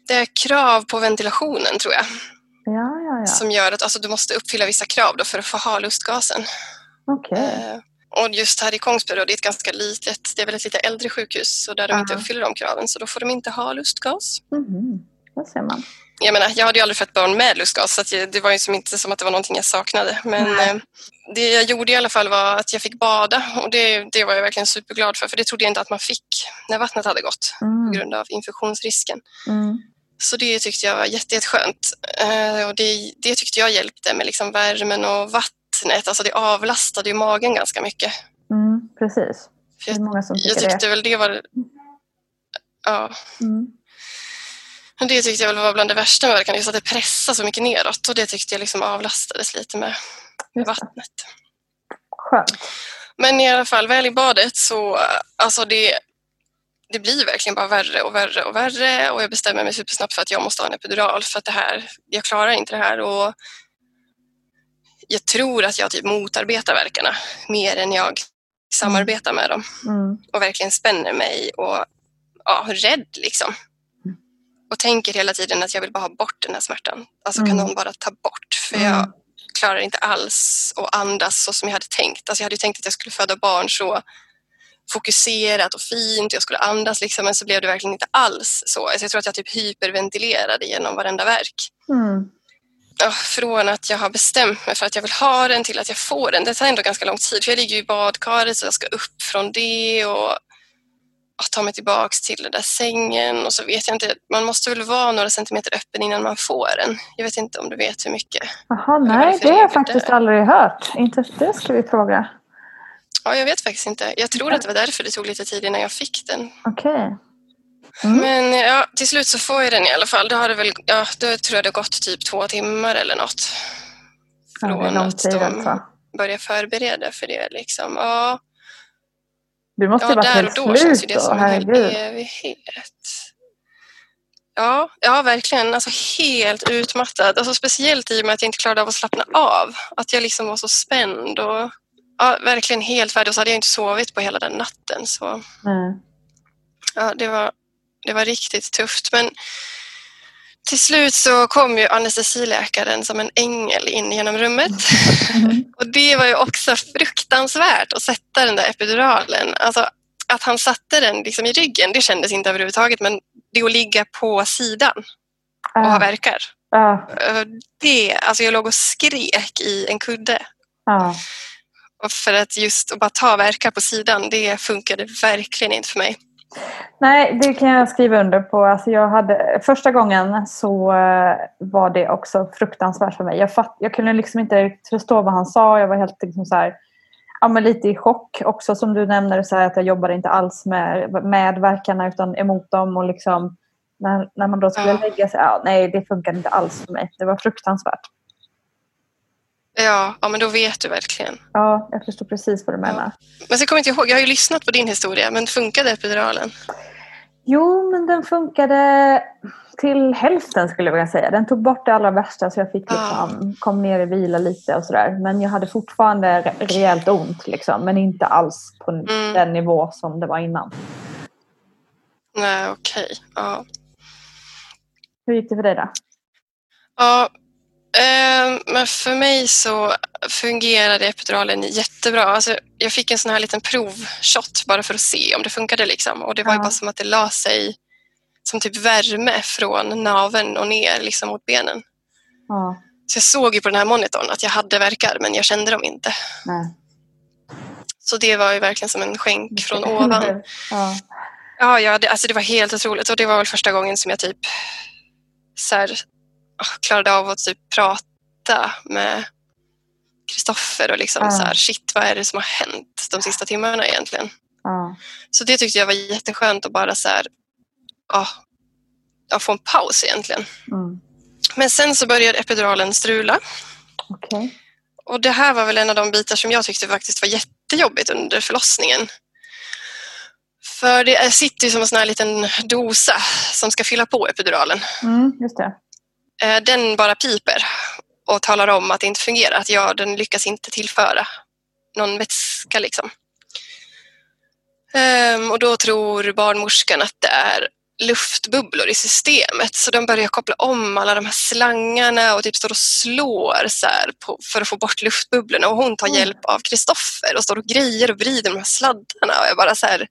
det är krav på ventilationen tror jag, Ja, ja, ja. som gör att alltså, du måste uppfylla vissa krav då för att få ha lustgasen. Okej. Eh, Och just här i Kongsberg, då, det är ett ganska litet, det är väl ett lite äldre sjukhus, så där de inte Ja. uppfyller de kraven, så då får de inte ha lustgas. Mhm. Där ser man. Jag menar, jag hade ju aldrig fött barn med lustgas så jag, det var ju som inte som att det var någonting jag saknade. Men Nej. eh, det jag gjorde i alla fall var att jag fick bada och det, det var jag verkligen superglad för för det trodde jag inte att man fick när vattnet hade gått på Mm. grund av infektionsrisken. Mm. Så det tyckte jag var jätte, jätteskönt. Eh, och det, det tyckte jag hjälpte med liksom värmen och vattnet. Alltså det avlastade ju magen ganska mycket. Mm. Precis. Det är jag, många som jag tycker tyckte det. väl det var... Ja, Mm. Men Det tyckte jag väl var bland det värsta med verkan, just att det pressade så mycket neråt och det tyckte jag liksom avlastades lite med det. vattnet. Skönt. Men i alla fall, väl i badet så alltså det, det blir verkligen bara värre och värre och värre och jag bestämmer mig supersnabbt för att jag måste ha en epidural för att det här, jag klarar inte det här och jag tror att jag typ motarbetar verkarna mer än jag samarbetar med dem Mm. och verkligen spänner mig och ja, rädd liksom. Och tänker hela tiden att jag vill bara ha bort den här smärtan. Alltså kan Mm. någon bara ta bort? För Mm. jag klarar inte alls att andas så som jag hade tänkt. Alltså jag hade ju tänkt att jag skulle föda barn så fokuserat och fint. Jag skulle andas liksom, men så blev det verkligen inte alls så. Alltså jag tror att jag typ hyperventilerade genom varenda verk. Mm. Ja, från att jag har bestämt mig för att jag vill ha den till att jag får den. Det tar ändå ganska lång tid för jag ligger ju i badkaret så jag ska upp från det och ta mig tillbaks till den där sängen och så vet jag inte. Man måste väl vara några centimeter öppen innan man får den. Jag vet inte om du vet hur mycket. Jaha, nej, det har jag faktiskt där? aldrig hört. Inte det ska vi fråga. Ja, jag vet faktiskt inte. Jag tror att det var därför det tog lite tid innan jag fick den. Okej. Mm. Men ja, till slut så får jag den i alla fall. Då har det väl, ja, då tror jag det har gått typ två timmar eller något. Ja, Från lång att de alltså. börjar förbereda för det liksom. Ja, Du måste ja varit där och helt då känns ju det då, som en hel herregud. evighet. Ja, ja, verkligen. Alltså helt utmattad. Alltså speciellt i och med att jag inte klarade av att slappna av. Att jag liksom var så spänd och ja, verkligen helt färdig. Och så hade jag inte sovit på hela den natten. Så Nej. Ja, det var, det var riktigt tufft. Men till slut så kom ju anestesiläkaren som en ängel in genom rummet. Mm. och det var ju också fruktansvärt att sätta den där epiduralen. Alltså, att han satte den liksom i ryggen, det kändes inte överhuvudtaget. Men det att ligga på sidan och ha verkar. Uh. Det, alltså jag låg och skrek i en kudde. Uh. Och för att just att bara ta verkar på sidan, det funkade verkligen inte för mig. Nej, det kan jag skriva under på. Alltså jag hade, första gången så eh, var det också fruktansvärt för mig. Jag, fatt, jag kunde liksom inte förstå vad han sa. Jag var helt liksom så här, ja, lite i chock också som du nämnde. Så här, att jag jobbade inte alls med, med verkarna utan emot dem. Och liksom, när, när man då skulle ja. lägga sig, ja, nej det funkade inte alls för mig. Det var fruktansvärt. Ja, ja, men då vet du verkligen. Ja, jag förstår precis vad du menar. Ja. Men så kommer jag inte ihåg, jag har ju lyssnat på din historia, men funkade epiduralen? Jo, men den funkade till hälften skulle jag vilja säga. Den tog bort det allra värsta så jag fick liksom, ah. kom ner i vila lite och sådär. Men jag hade fortfarande rejält ont liksom, men inte alls på mm. den nivå som det var innan. Nej, okej. Okay. Ja. Hur gick det för dig då? Ja, men för mig så fungerade epiduralen jättebra. Alltså, jag fick en sån här liten provshot bara för att se om det funkade. Liksom. Och det var ja. bara som att det la sig som typ värme från naven och ner liksom, mot benen. Ja. Så jag såg ju på den här monitorn att jag hade verkar men jag kände dem inte. Nej. Så det var ju verkligen som en skänk från ovan. Ja, ja, ja det, alltså det var helt otroligt och det var väl första gången som jag typ så här, klarade av att typ prata med Kristoffer och liksom mm. så här, shit vad är det som har hänt de sista timmarna egentligen? Mm. Så det tyckte jag var jätteskönt att bara så här, ja, få en paus egentligen. Mm. Men sen så började epiduralen strula. Okay. Och det här var väl en av de bitar som jag tyckte faktiskt var jättejobbigt under förlossningen. För det sitter ju som en sån här liten dosa som ska fylla på epiduralen. Mm, just det. Eh, den bara piper och talar om att det inte fungerar, att ja, den lyckas inte tillföra någon vätska. Liksom. Um, och då tror barnmorskan att det är luftbubblor i systemet så de börjar koppla om alla de här slangarna och typ står och slår så på, för att få bort luftbubblorna och hon tar mm. hjälp av Kristoffer och står och grejer och vrider de här sladdarna och jag bara så här,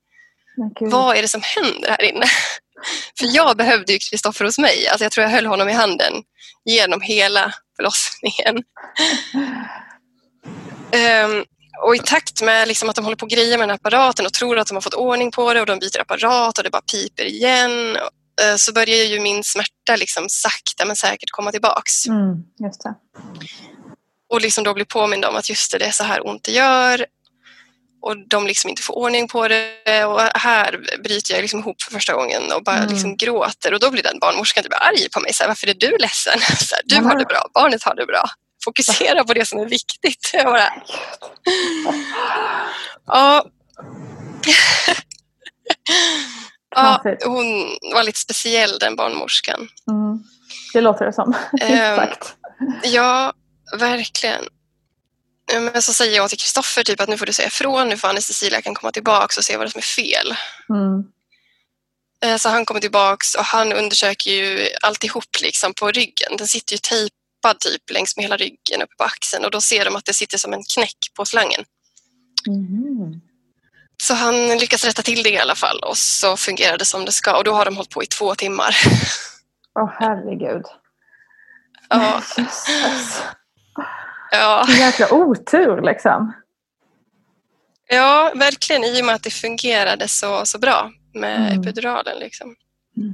vad är det som händer här inne? För jag behövde ju Kristoffer hos mig. Alltså jag tror jag höll honom i handen genom hela förlossningen. Um, och i takt med liksom att de håller på att greja med den apparaten och tror att de har fått ordning på det och de byter apparat och det bara piper igen uh, så börjar ju min smärta liksom sakta men säkert komma tillbaks. Mm. Och liksom då bli påmind om att just det, det är så här ont det gör och de liksom inte får ordning på det och här bryter jag liksom ihop för första gången och bara mm. liksom gråter och då blir den barnmorskan typ arg på mig. Så här, Varför är du ledsen? Så här, du har det bra, barnet har det bra. Fokusera på det som är viktigt. Jag bara... Ja. ja, hon var lite speciell den barnmorskan. Mm. Det låter det som. um, ja, verkligen. Men så säger jag till Kristoffer typ att nu får du säga ifrån, nu får anestesiläkaren komma tillbaka och se vad som är fel. Mm. Eh, så han kommer tillbaka och han undersöker ju alltihop liksom på ryggen. Den sitter ju tejpad typ längs med hela ryggen uppe på axeln och då ser de att det sitter som en knäck på slangen. Mm. Så han lyckas rätta till det i alla fall och så fungerar det som det ska och då har de hållit på i två timmar. Åh oh, herregud. Ja. Ja. Jäkla otur liksom. Ja, verkligen i och med att det fungerade så, så bra med mm. epiduralen. Liksom. Mm.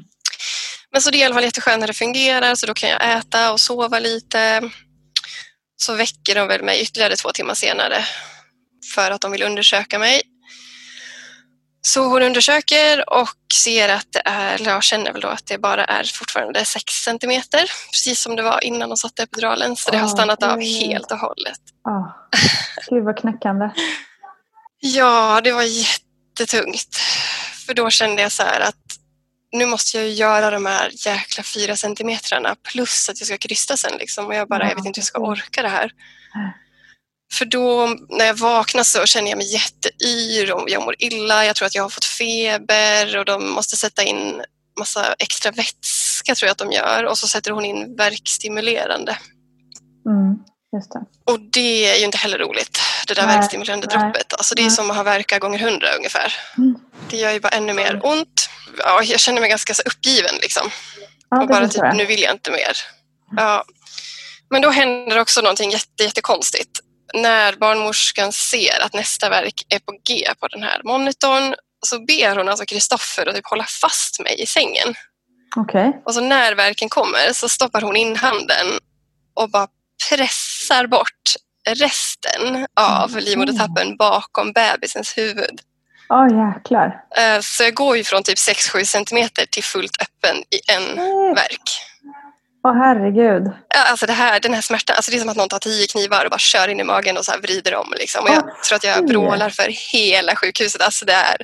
Men så det är i alla fall jätteskönt när det fungerar så då kan jag äta och sova lite. Så väcker de väl mig ytterligare två timmar senare för att de vill undersöka mig. Så hon undersöker och ser att det är, eller jag känner väl då att det bara är fortfarande 6 centimeter, precis som det var innan de satte epiduralen. Så det har stannat av helt och hållet. Oh. Gud vad knäckande. ja, det var jättetungt. För då kände jag så här att nu måste jag göra de här jäkla fyra centimetrarna plus att jag ska krysta sen liksom. Och jag bara, jag vet inte hur jag ska orka det här. För då när jag vaknar så känner jag mig jätteyr och jag mår illa. Jag tror att jag har fått feber och de måste sätta in massa extra vätska tror jag att de gör och så sätter hon in verkstimulerande. Mm, just det. Och det är ju inte heller roligt, det där Nej, verkstimulerande nej, droppet. Alltså det är nej. som att ha verka gånger hundra ungefär. Mm. Det gör ju bara ännu mer ont. Ja, jag känner mig ganska så uppgiven liksom. Ja, och bara typ, nu vill jag inte mer. Ja. Men då händer också någonting jätte, jättekonstigt. När barnmorskan ser att nästa verk är på G på den här monitorn så ber hon alltså Kristoffer att typ hålla fast mig i sängen. Okej. Och så när verken kommer så stoppar hon in handen och bara pressar bort resten av Mm. livmodertappen bakom bebisens huvud. Åh jäklar. Eh, Så jag går ju från typ 6-7 centimeter till fullt öppen i en verk. Åh herregud. Ja, Alltså det här, den här smärtan, alltså det är som att någon tar tio knivar och bara kör in i magen och så vrider om. Liksom. Och jag Åh, tror att jag fy. vrålar för hela sjukhuset. Alltså det är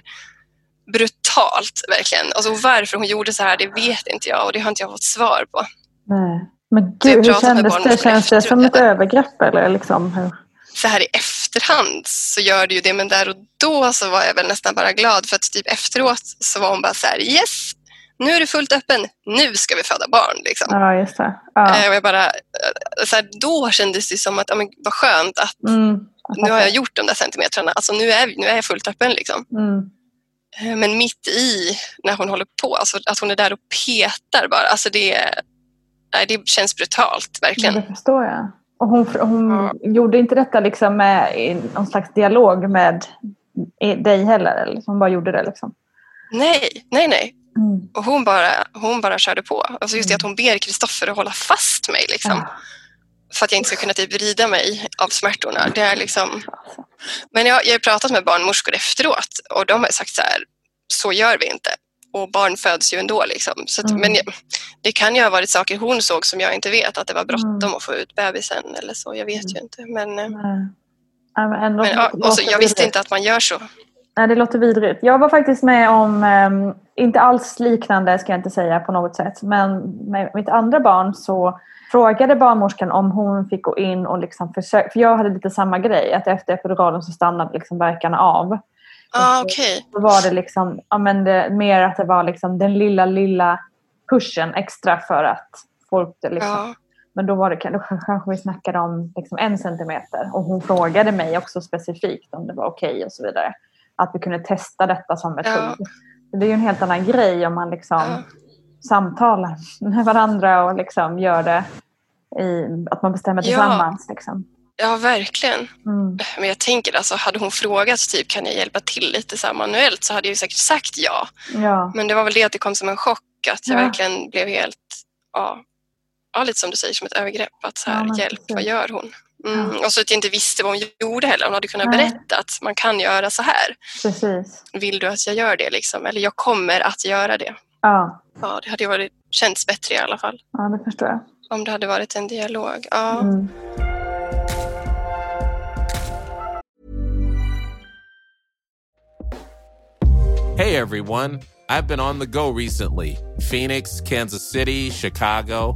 brutalt verkligen. Och så varför hon gjorde så här, det vet inte jag och det har inte jag fått svar på. Nej. Men gud, hur kändes det? Känns det som ett övergrepp eller liksom? Hur? Så här i efterhand så gör det ju det, men där och då så var jag väl nästan bara glad för att typ efteråt så var hon bara så här, yes, nu är du fullt öppen, nu ska vi föda barn. Liksom. Ja, just det. Ja. Eh, Och jag bara, eh, så här, då kändes det som att, ja, men, vad skönt att Mm. nu har jag gjort de där centimetrarna. Alltså nu är, nu är jag fullt öppen. Liksom. Mm. Eh, Men mitt i när hon håller på, alltså att hon är där och petar bara. Alltså det, nej, det känns brutalt, Ja, verkligen. det förstår jag. Och hon, hon Ja. gjorde inte detta liksom med i någon slags dialog med dig heller? Eller? Hon bara gjorde det liksom? Nej, nej, nej. Mm. Och hon bara, hon bara körde på. Alltså just det att hon ber Kristoffer att hålla fast mig. Liksom, Ja. För att jag inte ska kunna typ vrida mig av smärtorna. Det är liksom... Men jag, jag har pratat med barnmorskor efteråt och de har sagt så här, så gör vi inte. Och barn föds ju ändå. Liksom. Så att, Mm. Men jag, det kan ju ha varit saker hon såg som jag inte vet. Att det var bråttom Mm. att få ut bebisen eller så. Jag vet ju inte. Men, eh, Nej. Men ändå men, ja, och så, jag visste inte att man gör så. Nej, det låter vidrigt. Jag var faktiskt med om, ehm, inte alls liknande ska jag inte säga på något sätt, men med mitt andra barn så frågade barnmorskan om hon fick gå in och liksom försöka, för jag hade lite samma grej, att efter epiduralen så stannade liksom verkarna av. Ah, Okej. Då var det liksom, ja men det, mer att det var liksom den lilla, lilla pushen extra för att folk liksom. Ja. Men då var det då kanske vi snackade om liksom en centimeter och hon frågade mig också specifikt om det var okej och så vidare. Att vi kunde testa detta som metod. Det är ju en helt annan grej om man liksom Ja. samtalar med varandra och liksom gör det i, att man bestämmer Ja. tillsammans. Liksom. ja, verkligen. Mm. Men jag tänker alltså, hade hon frågat typ kan jag hjälpa till lite så manuellt så hade jag ju säkert sagt ja. Ja. Men det var väl det att det kom som en chock att jag Ja. verkligen blev helt, ja, ja, lite som du säger, som ett övergrepp. Att så här, Ja, hjälp, precis. vad gör hon? Mm. Och så att jag inte visste vad hon gjorde heller. Hon hade kunnat Nej. berätta att man kan göra så här. Precis. Vill du att jag gör det? Liksom? Eller jag kommer att göra det. Ja. Ja, det hade varit, känts bättre i alla fall. ja, det förstår jag. Om det hade varit en dialog. Ja. Mm. Hey everyone, I've been on the go recently Phoenix, Kansas City, Chicago.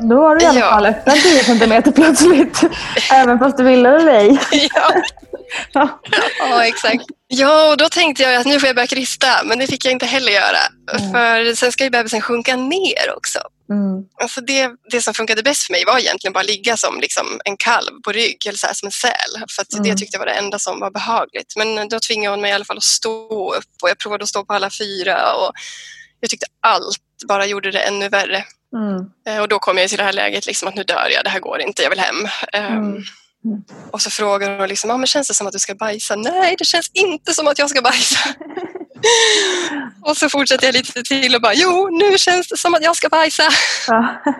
Då har du i alla Ja. fall öppnat 10 centimeter plötsligt. Även fast du ville eller ej. ja. Ja. ja, exakt. Ja, och då tänkte jag att nu får jag börja krista, men det fick jag inte heller göra. För sen ska ju bebisen sjunka ner också. Mm. Alltså det, det som funkade bäst för mig var egentligen bara ligga som liksom en kalv på rygg, eller så här, som en säl. För att det tyckte jag var det enda som var behagligt. Men då tvingade hon mig i alla fall att stå upp och jag provade att stå på alla fyra. Och jag tyckte allt bara gjorde det ännu värre. Mm. Eh, Och då kom jag till det här läget liksom att nu dör jag, det här går inte, jag vill hem. Ehm, Och så frågar hon liksom, ah, men känns det som att du ska bajsa? Nej, det känns inte som att jag ska bajsa. och så fortsätter jag lite till och bara, jo, nu känns det som att jag ska bajsa. Ja.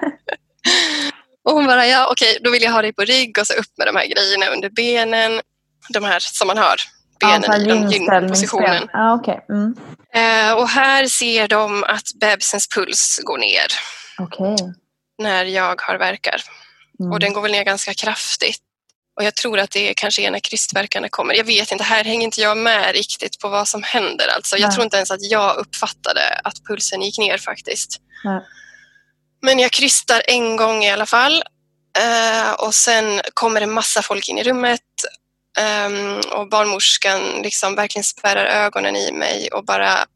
Och hon bara, ja okej, då vill jag ha dig på rygg och så upp med de här grejerna under benen. De här som man har, benen Ja, i den gynpositionen. Ja, okej. Mm. Eh, och här ser de att bebisens puls går ner Okej. när jag har verkar. Mm. Och den går väl ner ganska kraftigt. Och jag tror att det kanske är när krystverkarna kommer. Jag vet inte, här hänger inte jag med riktigt på vad som händer. Alltså, jag Nej. tror inte ens att jag uppfattade att pulsen gick ner faktiskt. Nej. Men jag krystar en gång i alla fall. Eh, och sen kommer det massa folk in i rummet. Ehm, och barnmorskan liksom verkligen spärrar ögonen i mig och bara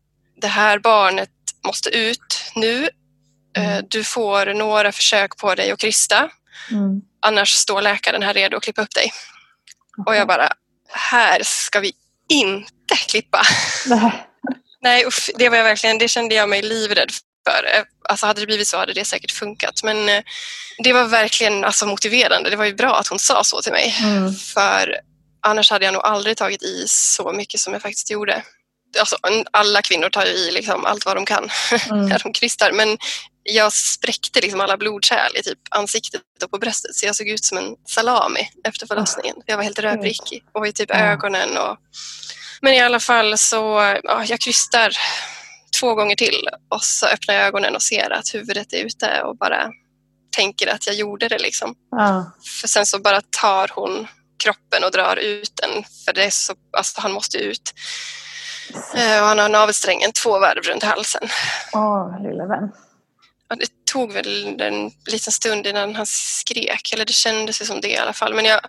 det här barnet måste ut nu. Eh, du får några försök på dig att krysta. Mm. Annars står läkaren här redo att klippa upp dig. Och jag bara, här ska vi inte klippa. Nej. Usch, det var jag verkligen, det kände jag mig livrädd för. Eh, Alltså hade det blivit så hade det säkert funkat. Men eh, det var verkligen alltså, motiverande. Det var ju bra att hon sa så till mig. Mm. För annars hade jag nog aldrig tagit i så mycket som jag faktiskt gjorde. Alltså, alla kvinnor tar ju i liksom allt vad de kan Mm. när de krystar. Men jag spräckte liksom alla blodkärl i typ ansiktet och på bröstet så jag såg ut som en salami efter förlossningen. Jag var helt rödprickig och i typ Ja. ögonen. Och... Men i alla fall så ja, jag krystar två gånger till och så öppnar jag ögonen och ser att huvudet är ute och bara tänker att jag gjorde det. Liksom. Ja. För sen så bara tar hon kroppen och drar ut den för det är så, alltså, han måste ut. Eh, och han har navelsträngen två varv runt halsen. Åh, lilla vän. Ja, det tog väl en liten stund innan han skrek, eller det kändes som det i alla fall. Men jag,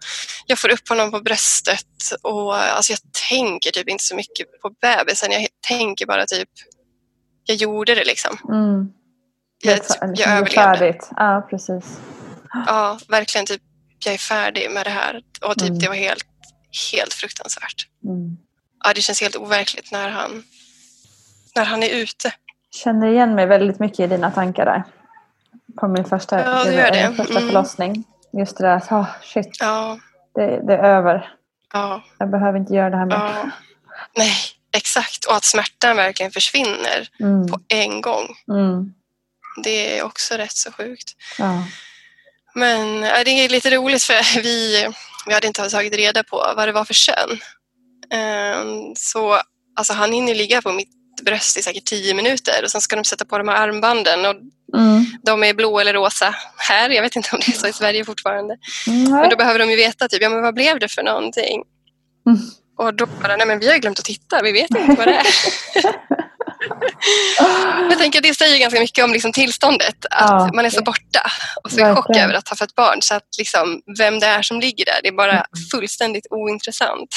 jag får upp honom på bröstet och alltså, jag tänker typ inte så mycket på bebisen. Jag tänker bara typ, jag gjorde det liksom. Mm. Jag, är jag överlevde. färdigt. Ja, precis. Ja, verkligen typ, jag är färdig med det här. Och typ Mm. det var helt, helt fruktansvärt. Mm. Ja, det känns helt overkligt när han, när han är ute. Känner igen mig väldigt mycket i dina tankar där. På min första, Ja, det gör det. min första Mm. förlossning. Just det där, att, oh, shit, Ja, det, det är över. ja. Jag behöver inte göra det här mer. Ja. Nej, exakt. Och att smärtan verkligen försvinner Mm. på en gång. Mm. Det är också rätt så sjukt. Ja. Men det är lite roligt för vi, vi hade inte tagit reda på vad det var för kön. Ehm, Så alltså, han hinner ligga på mitt bröst i säkert tio minuter och sen ska de sätta på de här armbanden och Mm. de är blå eller rosa här. Jag vet inte om det är så i Sverige fortfarande. Men Nej. då behöver de ju veta typ, ja, men vad blev det för någonting. Mm. Och då bara, nej men vi har glömt att titta, vi vet inte vad det är. Jag tänker att det säger ganska mycket om liksom tillståndet, att Ja. man är så borta och så i chock över att ha fått barn. Så att liksom, vem det är som ligger där, det är Mm. bara fullständigt ointressant.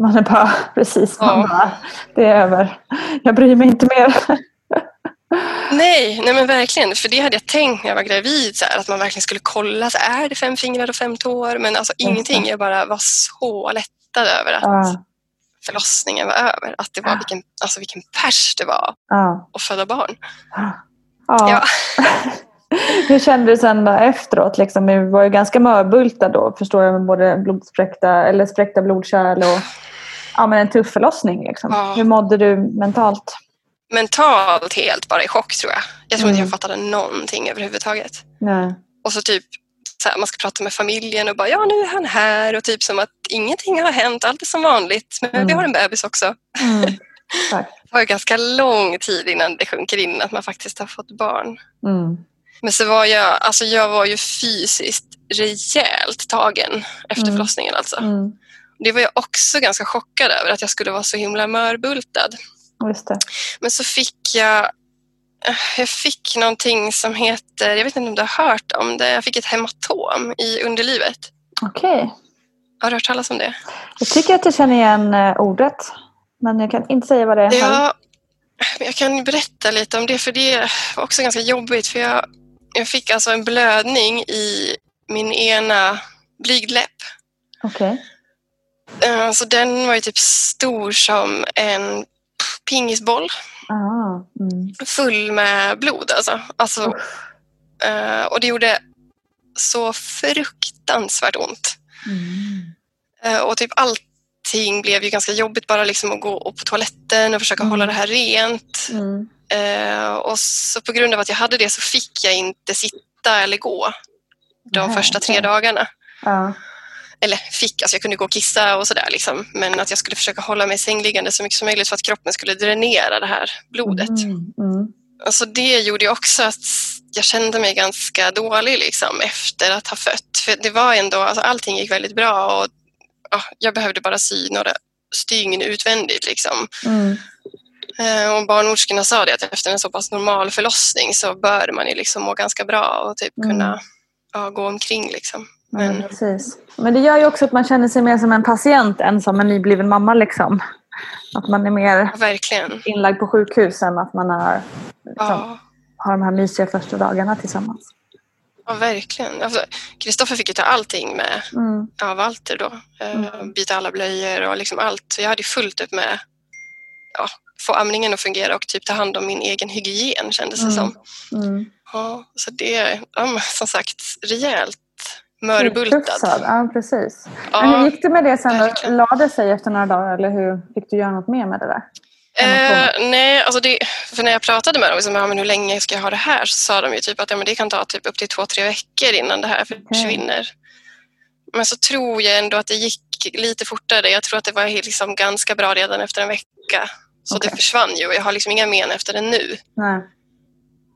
Man är bara, precis, Ja. man bara, det är över. Jag bryr mig inte mer. Nej, nej men verkligen. För det hade jag tänkt när jag var gravid, så här, att man verkligen skulle kolla, så är det fem fingrar och fem tår? Men alltså ingenting. Jag bara var så lättad över att Ja. förlossningen var över. Att det var vilken, alltså vilken pers det var Ja. att föda barn. Ja. Hur kände du sen då efteråt? Liksom, du var ju ganska mörbultad då, förstår jag, med både blodspräckta, eller spräckta blodkärl och ja, men en tuff förlossning. Liksom. Ja. Hur mådde du mentalt? mentalt helt bara i chock tror jag. Jag tror Mm. inte jag fattade någonting överhuvudtaget. Nej. Och så typ så här, man ska prata med familjen och bara ja nu är han här och typ som att ingenting har hänt, allt är som vanligt. Men vi Mm. har en bebis också. Mm. Det var ju ganska lång tid innan det sjunker in att man faktiskt har fått barn. Mm. Men så var jag, alltså jag var ju fysiskt rejält tagen efter Mm. förlossningen alltså. Mm. Det var jag också ganska chockad över att jag skulle vara så himla mörbultad. Men så fick jag jag fick någonting som heter, jag vet inte om du har hört om det, jag fick ett hematom i underlivet. Okej. Har du hört talas om det? Jag tycker att jag känner igen eh, ordet. Men jag kan inte säga vad det är. Ja, jag kan berätta lite om det för det var också ganska jobbigt för jag, jag fick alltså en blödning i min ena blygdläpp. Okej. Eh, Så den var ju typ stor som en pingisboll Ah. Mm. full med blod alltså. alltså eh, och det gjorde så fruktansvärt ont. Mm. Eh, Och typ allting blev ju ganska jobbigt bara liksom att gå på toaletten och försöka Mm. hålla det här rent. Eh, och så på grund av att jag hade det så fick jag inte sitta eller gå de Nej, första tre okej. dagarna. Ja. Eller fick, alltså jag kunde gå och kissa och sådär liksom. Men att jag skulle försöka hålla mig sängliggande så mycket som möjligt för att kroppen skulle dränera det här blodet. Mm. Mm. Alltså det gjorde ju också att jag kände mig ganska dålig liksom, efter att ha fött. För det var ändå, alltså allting gick väldigt bra och ja, jag behövde bara sy några stygn utvändigt. Liksom. Mm. Eh, och barnmorskorna sa det att efter en så pass normal förlossning så bör man ju liksom må ganska bra och typ Mm. kunna ja, gå omkring. Liksom. Men, Men, precis. Men det gör ju också att man känner sig mer som en patient än som en nybliven mamma. Liksom. Att man är mer ja, verkligen. inlagd på sjukhus än att man är, liksom, Ja, har de här mysiga första dagarna tillsammans. ja verkligen. Alltså, Kristoffer fick ju ta allting med Mm. ja, Walter då. Eh, Mm. Byta alla blöjor och liksom allt. Så jag hade fullt upp med ja, få amningen att fungera och typ ta hand om min egen hygien kändes det Mm. som. Mm. Ja, så det är ja, som sagt rejält mörbultad. Ja, precis. Ja, Men hur gick det med det sen? Verkligen. La det sig efter några dagar eller hur fick du göra något mer med det där? Eh, nej, alltså det, för när jag pratade med dem, liksom, ja, men hur länge ska jag ha det här? Så sa de ju typ att ja, men det kan ta typ upp till två, tre veckor innan det här försvinner. Men så tror jag ändå att det gick lite fortare. Jag tror att det var liksom ganska bra redan efter en vecka. Så Okej. det försvann ju och jag har liksom inga men efter det nu. Nej.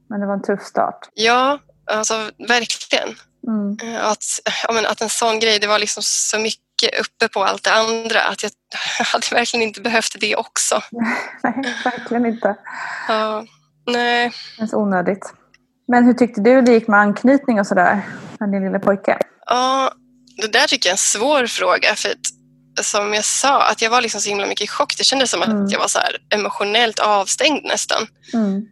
Men det var en tuff start. Ja, alltså verkligen. Mm. Eh, Att, men att en sån grej, det var liksom så mycket uppe på allt det andra att jag hade verkligen inte behövt det också. Nej, verkligen inte. Ja, nej. Det känns onödigt. Men hur tyckte du det gick med anknytning och sådär? Med din lilla pojke? Ja, det där tycker jag är en svår fråga. För att, som jag sa, att jag var liksom så himla mycket i chock. Det kändes som att Mm. jag var så emotionellt avstängd nästan. Mm.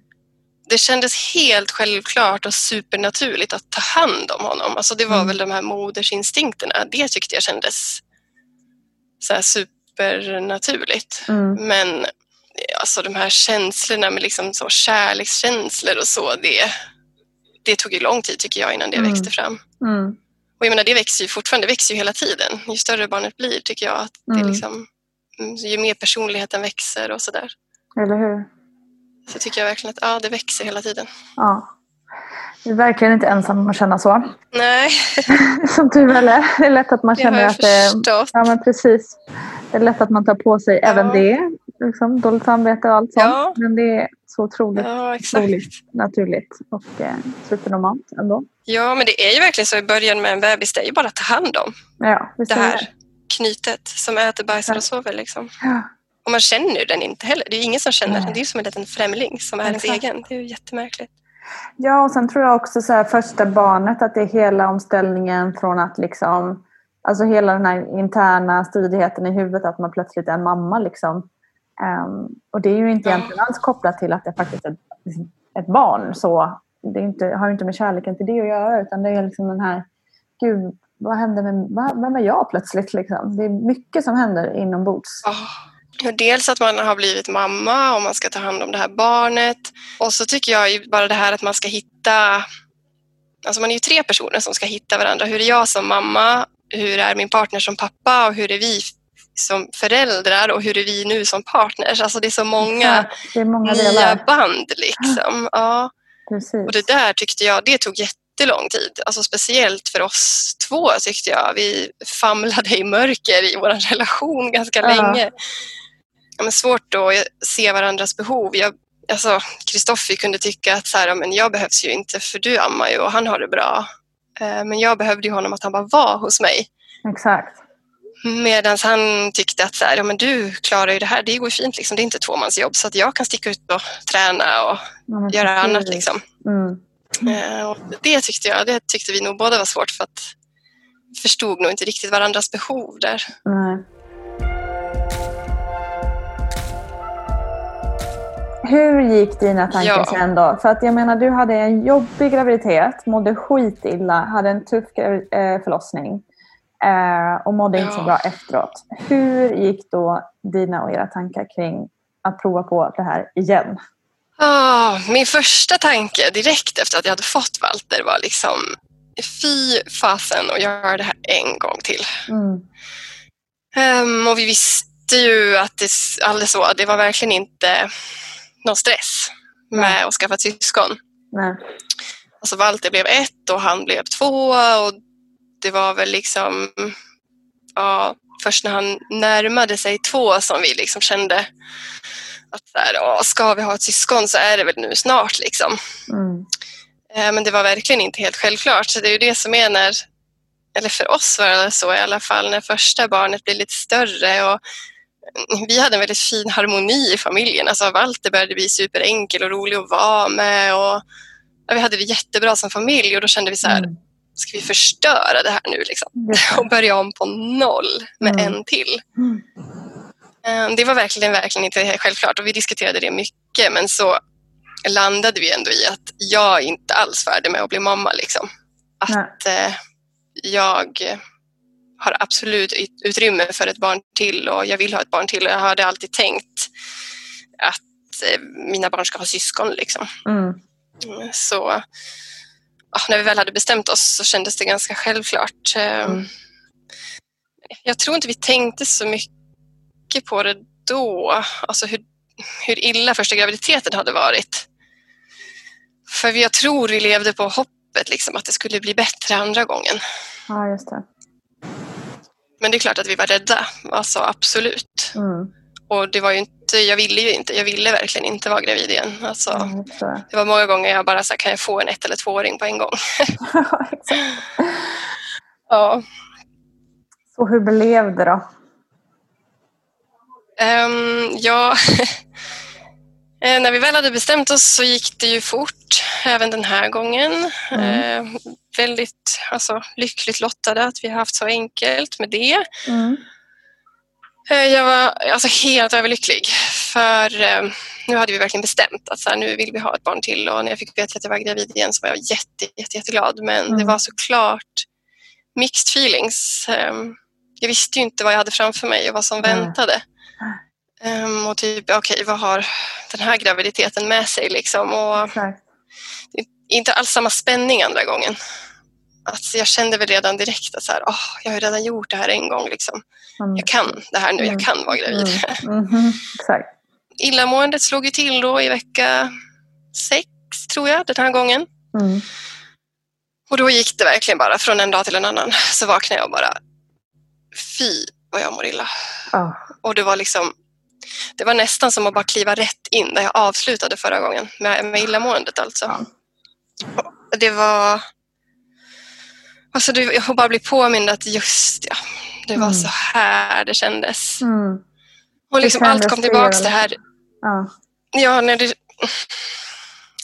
Det kändes helt självklart och supernaturligt att ta hand om honom. Alltså det var Mm. väl de här modersinstinkterna. Det tyckte jag kändes så supernaturligt. Mm. Men alltså de här känslorna med liksom så kärlekskänslor och så, det, det tog ju lång tid tycker jag innan det Mm. växte fram. Och jag menar, det växer ju fortfarande, det växer ju hela tiden. Ju större barnet blir tycker jag att det Mm. liksom, mm, ju mer personligheten växer och sådär. Eller hur? Så tycker jag verkligen att ja, det växer hela tiden. Ja. Du är verkligen inte ensam om att känna så. Nej, Som tur väl är. Det är lätt att man det känner att det... Ja, men precis. Det är lätt att man tar på sig Ja. även det. Liksom, dåligt samvete och allt sånt. Ja. Men det är så otroligt Ja, exakt. roligt, naturligt och eh, supernormalt ändå. Ja, men det är ju verkligen så i början med en bebis, det är ju bara att ta hand om Ja, det är här knytet som äter, bajsar och sover. Liksom. Ja. Och man känner ju den inte heller. Det är ju ingen som känner Nej. den. Det är ju som en liten främling som är ens egen. Det är ju jättemärkligt. Ja, och sen tror jag också så här, första barnet att det är hela omställningen från att liksom, alltså hela den här interna stridigheten i huvudet att man plötsligt är en mamma liksom. Ehm, och det är ju inte egentligen alls kopplat till att det faktiskt är ett, barn så. Det inte, har ju inte med kärleken till det att göra utan det är liksom den här, gud vad hände med, vad, vem är jag plötsligt liksom? Det är mycket som händer inombords. Ja, Dels att man har blivit mamma och man ska ta hand om det här barnet. Och så tycker jag ju bara det här att man ska hitta... Alltså man är ju tre personer som ska hitta varandra. Hur är jag som mamma? Hur är min partner som pappa? Och hur är vi som föräldrar och hur är vi nu som partners. Alltså det är så många, det är många nya delar. band. Liksom. Ja. Precis. Och det där tyckte jag, det tog jättelång tid. Alltså speciellt för oss två tyckte jag. Vi famlade i mörker i vår relation ganska Ja. länge. Ja, men svårt att se varandras behov. Jag, alltså, Kristoffer kunde tycka att så här, ja, men jag behövs ju inte för du ammar ju och han har det bra. Eh, Men jag behövde ju honom att han bara var hos mig. Exakt. Medan han tyckte att så här, ja, men du klarar ju det här, det går fint. Liksom. Det är inte tvåmansjobb så att jag kan sticka ut och träna och men göra annat. Liksom. Mm. Eh, och det tyckte jag, det tyckte vi nog båda var svårt för att förstod nog inte riktigt varandras behov där. Nej. Hur gick dina tankar Ja. sen då? För att jag menar, du hade en jobbig graviditet, mådde skitilla, hade en tuff eh, förlossning eh, och mådde inte så Ja. bra efteråt. Hur gick då dina och era tankar kring att prova på det här igen? Ah, min första tanke direkt efter att jag hade fått Walter var liksom fy fasen och göra det här en gång till. Mm. Ehm, och vi visste ju att det, alldeles så, det var verkligen inte någon stress med att skaffa ett syskon. Nej. Alltså Walter blev ett och han blev två och det var väl liksom ja, först när han närmade sig två som vi liksom kände att så här, "Åh, ska vi ha ett syskon så är det väl nu snart liksom. Mm. Eh, Men det var verkligen inte helt självklart. Så det är ju det som är när, eller för oss var det så i alla fall, när första barnet blir lite större och vi hade en väldigt fin harmoni i familjen. Alltså Walter började bli superenkel och rolig att vara med och vi hade det jättebra som familj och då kände vi så här, Mm. Ska vi förstöra det här nu liksom? Och börja om på noll med Mm. en till. Mm. Eh, Det var verkligen, verkligen inte självklart och vi diskuterade det mycket men så landade vi ändå i att jag är inte alls färdig med att bli mamma. Liksom. Att eh, jag har absolut ut- utrymme för ett barn till och jag vill ha ett barn till och jag hade alltid tänkt att eh, mina barn ska ha syskon. Liksom. Mm. Mm, Så när vi väl hade bestämt oss så kändes det ganska självklart. Eh, Mm. Jag tror inte vi tänkte så mycket på det då, alltså hur, hur illa första graviditeten hade varit. För jag tror vi levde på hoppet liksom, att det skulle bli bättre andra gången. Ja, just det. Men det är klart att vi var rädda, alltså absolut. Mm. Och det var ju inte, jag ville ju inte, jag ville verkligen inte vara gravid igen. Alltså, Ja, det var många gånger jag bara sa, kan jag få en ett eller tvååring på en gång? Ja. Så hur blev det då? Ehm, ja, Eh, när vi väl hade bestämt oss så gick det ju fort, även den här gången. Mm. Eh, väldigt alltså, lyckligt lottade att vi har haft så enkelt med det. Mm. Eh, jag var alltså, helt överlycklig, för eh, nu hade vi verkligen bestämt att så här, nu vill vi ha ett barn till och när jag fick veta att jag var gravid igen så var jag jätte, jätte, jätteglad. Men det Mm. var såklart mixed feelings. Ehm, jag visste ju inte vad jag hade framför mig och vad som Nej. väntade. Ehm, och typ, okej, vad har den här graviditeten med sig liksom? Och inte alls samma spänning andra gången. Alltså, jag kände väl redan direkt att så här, "Åh, jag har redan gjort det här en gång. Liksom. Mm. Jag kan det här nu, Mm. jag kan vara gravid. Mm. Mhm. Exakt. Illamåendet slog ju till då i vecka sex, tror jag, den här gången. Mm. Och då gick det verkligen bara från en dag till en annan. Så vaknade jag och bara, fy vad jag mår illa. Ja. Och det var liksom, det var nästan som att bara kliva rätt in där jag avslutade förra gången med, med illamåendet alltså. Ja. Det var, alltså det, jag får bara bli påmind att just ja, det var Mm. så här det kändes. Mm. Och liksom Hur allt kändes kom tillbaks då? det här Ja. Ja, när det...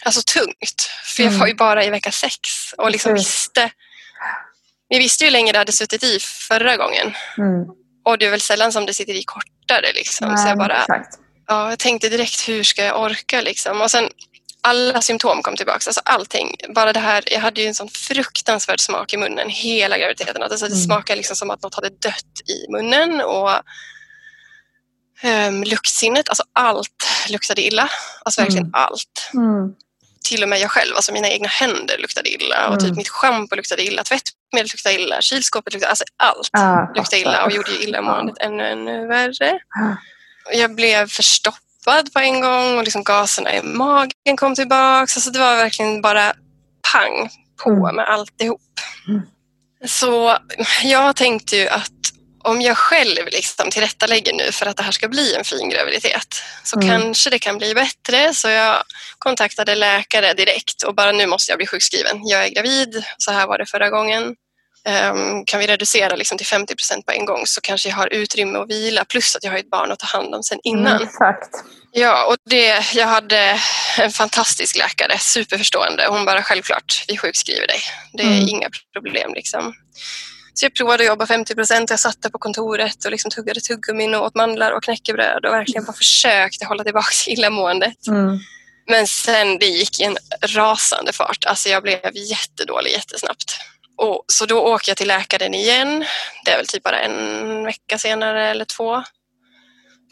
Alltså tungt. För jag Mm. var ju bara i vecka sex och liksom Precis. visste... Vi visste ju hur länge det hade suttit i förra gången. Mm. Och det är väl sällan som det sitter i kortare. Liksom. så Nej, jag bara... Exakt. Ja, jag tänkte direkt, hur ska jag orka? Liksom. Och sen alla symptom kom tillbaka. Alltså allting. Bara det här, jag hade ju en sån fruktansvärd smak i munnen hela graviditeten. Alltså det Mm. smakade liksom som att något hade dött i munnen. Och um, luktsinnet, alltså allt luktade illa. Alltså verkligen Mm. allt. Mm. till och med jag själv, alltså mina egna händer luktade illa och Mm. typ mitt schampo luktade illa, tvättmedlet luktade illa, kylskåpet luktade alltså allt Ja, luktade illa och gjorde ju illamåendet ännu, ännu värre. Ja. Jag blev förstoppad på en gång och liksom gaserna i magen kom tillbaks. Alltså det var verkligen bara pang på Mm. med alltihop. Mm. Så jag tänkte ju att om jag själv liksom tillrättalägger nu för att det här ska bli en fin graviditet så Mm. kanske det kan bli bättre. Så jag kontaktade läkare direkt och bara nu måste jag bli sjukskriven. Jag är gravid, så här var det förra gången. Ehm, kan vi reducera liksom till 50 procent på en gång så kanske jag har utrymme att vila plus att jag har ett barn att ta hand om sen innan. Mm, exakt. Ja, och det, jag hade en fantastisk läkare, superförstående. Hon bara självklart, vi sjukskriver dig. Det är Mm. inga problem. Liksom. Så jag provade att jobba 50 procent. Jag satt där på kontoret och liksom tuggade tuggummin och åt mandlar och knäckebröd och verkligen bara försökte hålla tillbaka illamåendet. Mm. Men sen det gick i en rasande fart. Alltså jag blev jättedålig jättesnabbt. Och, så då åker jag till läkaren igen. Det är väl typ bara en vecka senare eller två.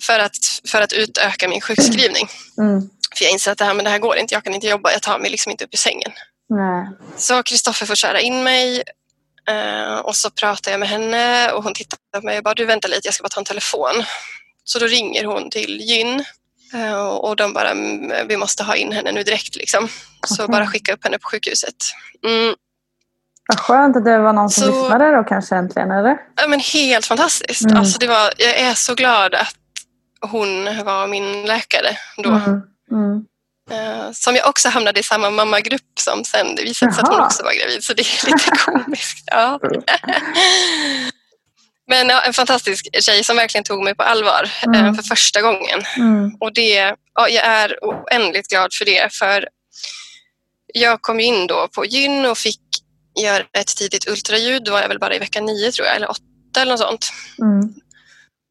För att, för att utöka min sjukskrivning. Mm. För jag inser att det här, men det här går inte, jag kan inte jobba, jag tar mig liksom inte upp ur sängen. Nej. Så Kristoffer får köra in mig eh, och så pratar jag med henne och hon tittar på mig och bara du vänta lite, jag ska bara ta en telefon. Så då ringer hon till gyn eh, och de bara "Mm, vi måste ha in henne nu direkt liksom. Så Okej. bara skicka upp henne på sjukhuset. Mm, Vad skönt att det var någon som Så- lyssnade då kanske äntligen, eller? ja, men helt fantastiskt. Mm. Alltså det var, jag är så glad att hon var min läkare då. Mm. Mm. Eh, som jag också hamnade i samma mammagrupp som sen. Det visade sig att hon också var gravid så det är lite komiskt. Ja. Men ja, en fantastisk tjej som verkligen tog mig på allvar eh, Mm. för första gången. Mm. Och det, ja, jag är oändligt glad för det. För jag kom in då på gyn och fick göra ett tidigt ultraljud. Då var jag väl bara i vecka nio tror jag, eller åtta eller något sånt. Mm.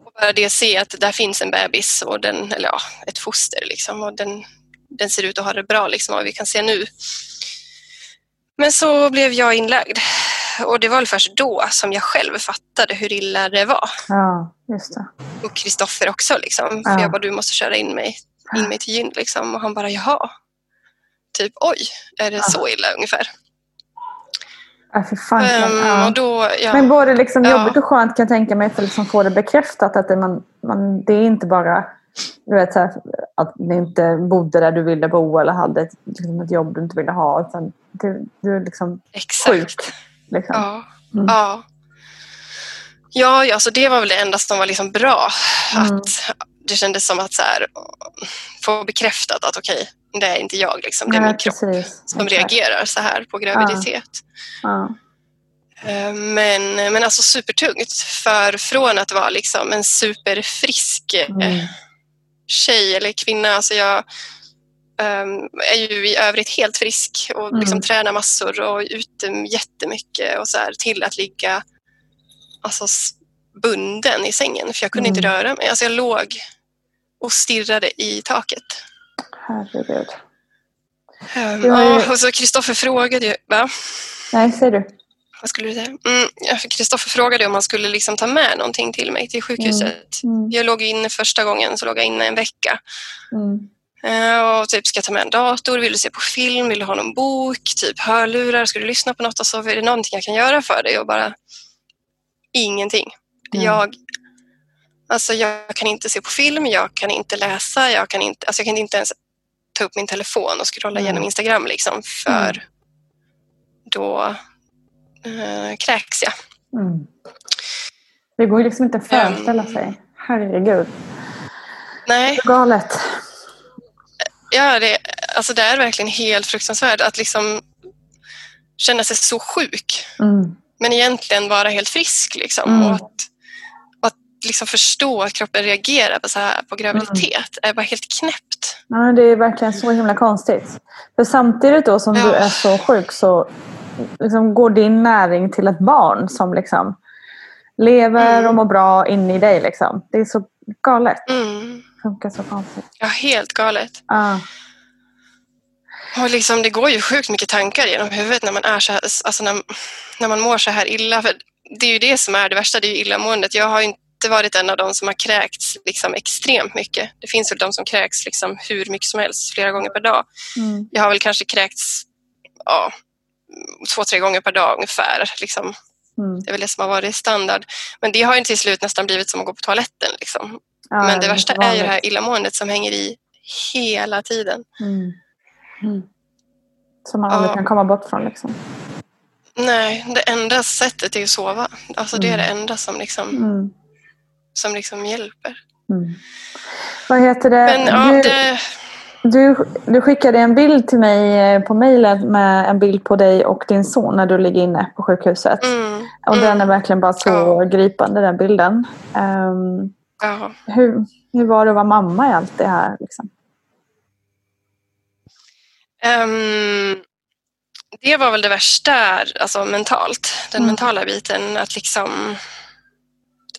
Och bara det se att där finns en bebis och den, eller ja, ett foster liksom och den, den ser ut att ha det bra liksom vad vi kan se nu. Men så blev jag inlagd och det var väl först då som jag själv fattade hur illa det var. Ja, just det. Och Kristoffer också liksom. Ja. För jag bara, du måste köra in mig, in mig till gyn liksom. Och han bara, jaha. Typ, oj, är det Ja. så illa ungefär? Ja, för fan. Ehm, ja. då, ja. Men både liksom jobbigt och skönt kan jag tänka mig för att liksom få det bekräftat att det, man, man, det är inte bara du vet, så här, att ni inte bodde där du ville bo eller hade ett, liksom ett jobb du inte ville ha. Utan du, du är liksom Exakt. sjuk. Liksom. Ja. Mm. Ja. Ja, ja, så det var väl det enda som var liksom bra. Mm. Att det kändes som att så här, få bekräftat att okej, det är inte jag, liksom, det är Nej, min kropp precis. som Exakt. reagerar så här på graviditet. Ja. Eh, Men, men alltså supertungt. För från att vara liksom en superfrisk eh, Mm. tjej eller kvinna, alltså jag ehm, är ju i övrigt helt frisk och liksom Mm. tränar massor och ute jättemycket och så här, till att ligga alltså, bunden i sängen för jag kunde inte Mm. röra mig. Alltså jag låg och stirrade i taket. Herregud. Ja, och så Kristoffer frågade ju, va? Nej, säger du. Vad skulle du säga? Mm, Kristoffer frågade om han skulle liksom ta med någonting till mig till sjukhuset. Mm. Jag låg inne första gången, så låg jag inne en vecka. Mm. Eh, och typ, ska jag ta med en dator? Vill du se på film? Vill du ha någon bok? Typ hörlurar? Ska du lyssna på något? Alltså, är det någonting jag kan göra för dig? Och bara ingenting. Mm. Jag, alltså, jag kan inte se på film, jag kan inte läsa, jag kan inte, alltså, jag kan inte ens ta upp min telefon och scrolla Mm. igenom Instagram liksom, för Mm. då eh, kräks jag. Mm. Det går ju liksom inte att föreställa Ehm. sig. Herregud. Nej, Så galet. ja, det, alltså, det är verkligen helt fruktansvärt att liksom känna sig så sjuk Mm. men egentligen vara helt frisk. Liksom. Mm. Och liksom förstå att kroppen reagerar på, så här, på graviditet är bara helt knäppt. Ja, det är verkligen så himla konstigt. För samtidigt då som du Ja. är så sjuk så liksom går din näring till ett barn som liksom lever Mm. och mår bra inne i dig. Liksom. Det är så galet. Mm. Det funkar så konstigt. Ja, helt galet. Ja. Och liksom, det går ju sjukt mycket tankar genom huvudet när man, är så här, alltså när, när man mår så här illa. För det är ju det som är det värsta, det är ju illamåendet. Jag har inte inte varit en av dem som har kräkts liksom extremt mycket. Det finns väl de som kräks liksom hur mycket som helst flera gånger per dag. Mm. Jag har väl kanske kräkts ja, två, tre gånger per dag ungefär. Liksom. Mm. Det är väl det som har varit standard. Men det har ju till slut nästan blivit som att gå på toaletten. Liksom. Ja, Men det är värsta är ju det här illamåendet som hänger i hela tiden. Mm. Mm. Som man aldrig Ja. kan komma bort från. Liksom. Nej, det enda sättet är att sova. Alltså det är det Mm. enda som liksom, Mm. Som liksom hjälper. Mm. Vad heter det? Men ja, du, det, du, du skickade en bild till mig eh, på mejlen med en bild på dig och din son när du ligger inne på sjukhuset. mm, Och den är mm, verkligen bara så Ja. gripande den bilden. Ehm, ja. hur, hur var det att vara mamma i allt det här? Liksom? Ehm, det var väl det värsta, alltså mentalt. Den Mm. mentala biten. Att liksom...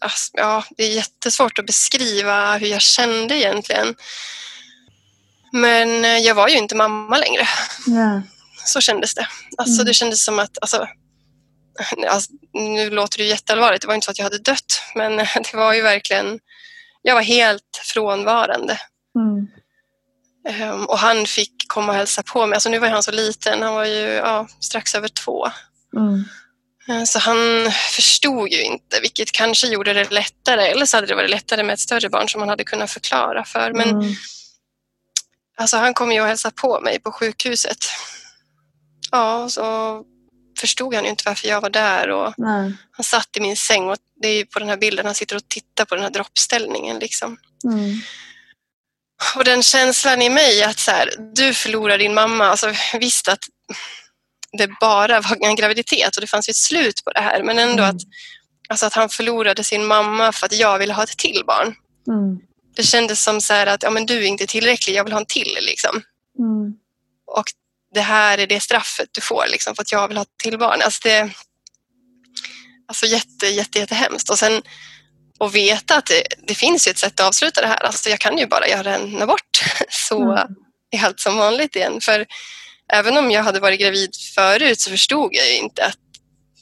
Alltså, ja, det är jättesvårt att beskriva hur jag kände egentligen. Men eh, jag var ju inte mamma längre. Ja. Så kändes det. Alltså, Mm. Det kändes som att... Alltså, alltså, nu låter det jätteallvarligt. Det var inte så att jag hade dött. Men det var ju verkligen... Jag var helt frånvarande. Mm. Ehm, och han fick komma och hälsa på mig. Alltså nu var han så liten. Han var ju ja, strax över två. Mm. Eh, Så han förstod ju inte, vilket kanske gjorde det lättare. Eller så hade det varit lättare med ett större barn som man hade kunnat förklara för. Men Mm. alltså, han kom ju och hälsade på mig på sjukhuset. Ja, så förstod han ju inte varför jag var där. Och Nej. han satt i min säng och det är ju på den här bilden han sitter och tittar på den här droppställningen. Liksom. Mm. Och den känslan i mig att så här, du förlorar din mamma. Alltså, visst att det bara var en graviditet och det fanns ju ett slut på det här. Men ändå Mm. att, alltså att han förlorade sin mamma för att jag ville ha ett till barn. Mm. Det kändes som så här att ja, men du är inte tillräcklig, jag vill ha en till. Liksom. Mm. Och det här är det straffet du får liksom, för att jag vill ha ett till barn. Alltså det, alltså jätte, jätte, jättehemskt. Och sen att veta att det, det finns ju ett sätt att avsluta det här. Alltså jag kan ju bara göra en abort så Mm. är allt som vanligt igen. För även om jag hade varit gravid förut så förstod jag ju inte att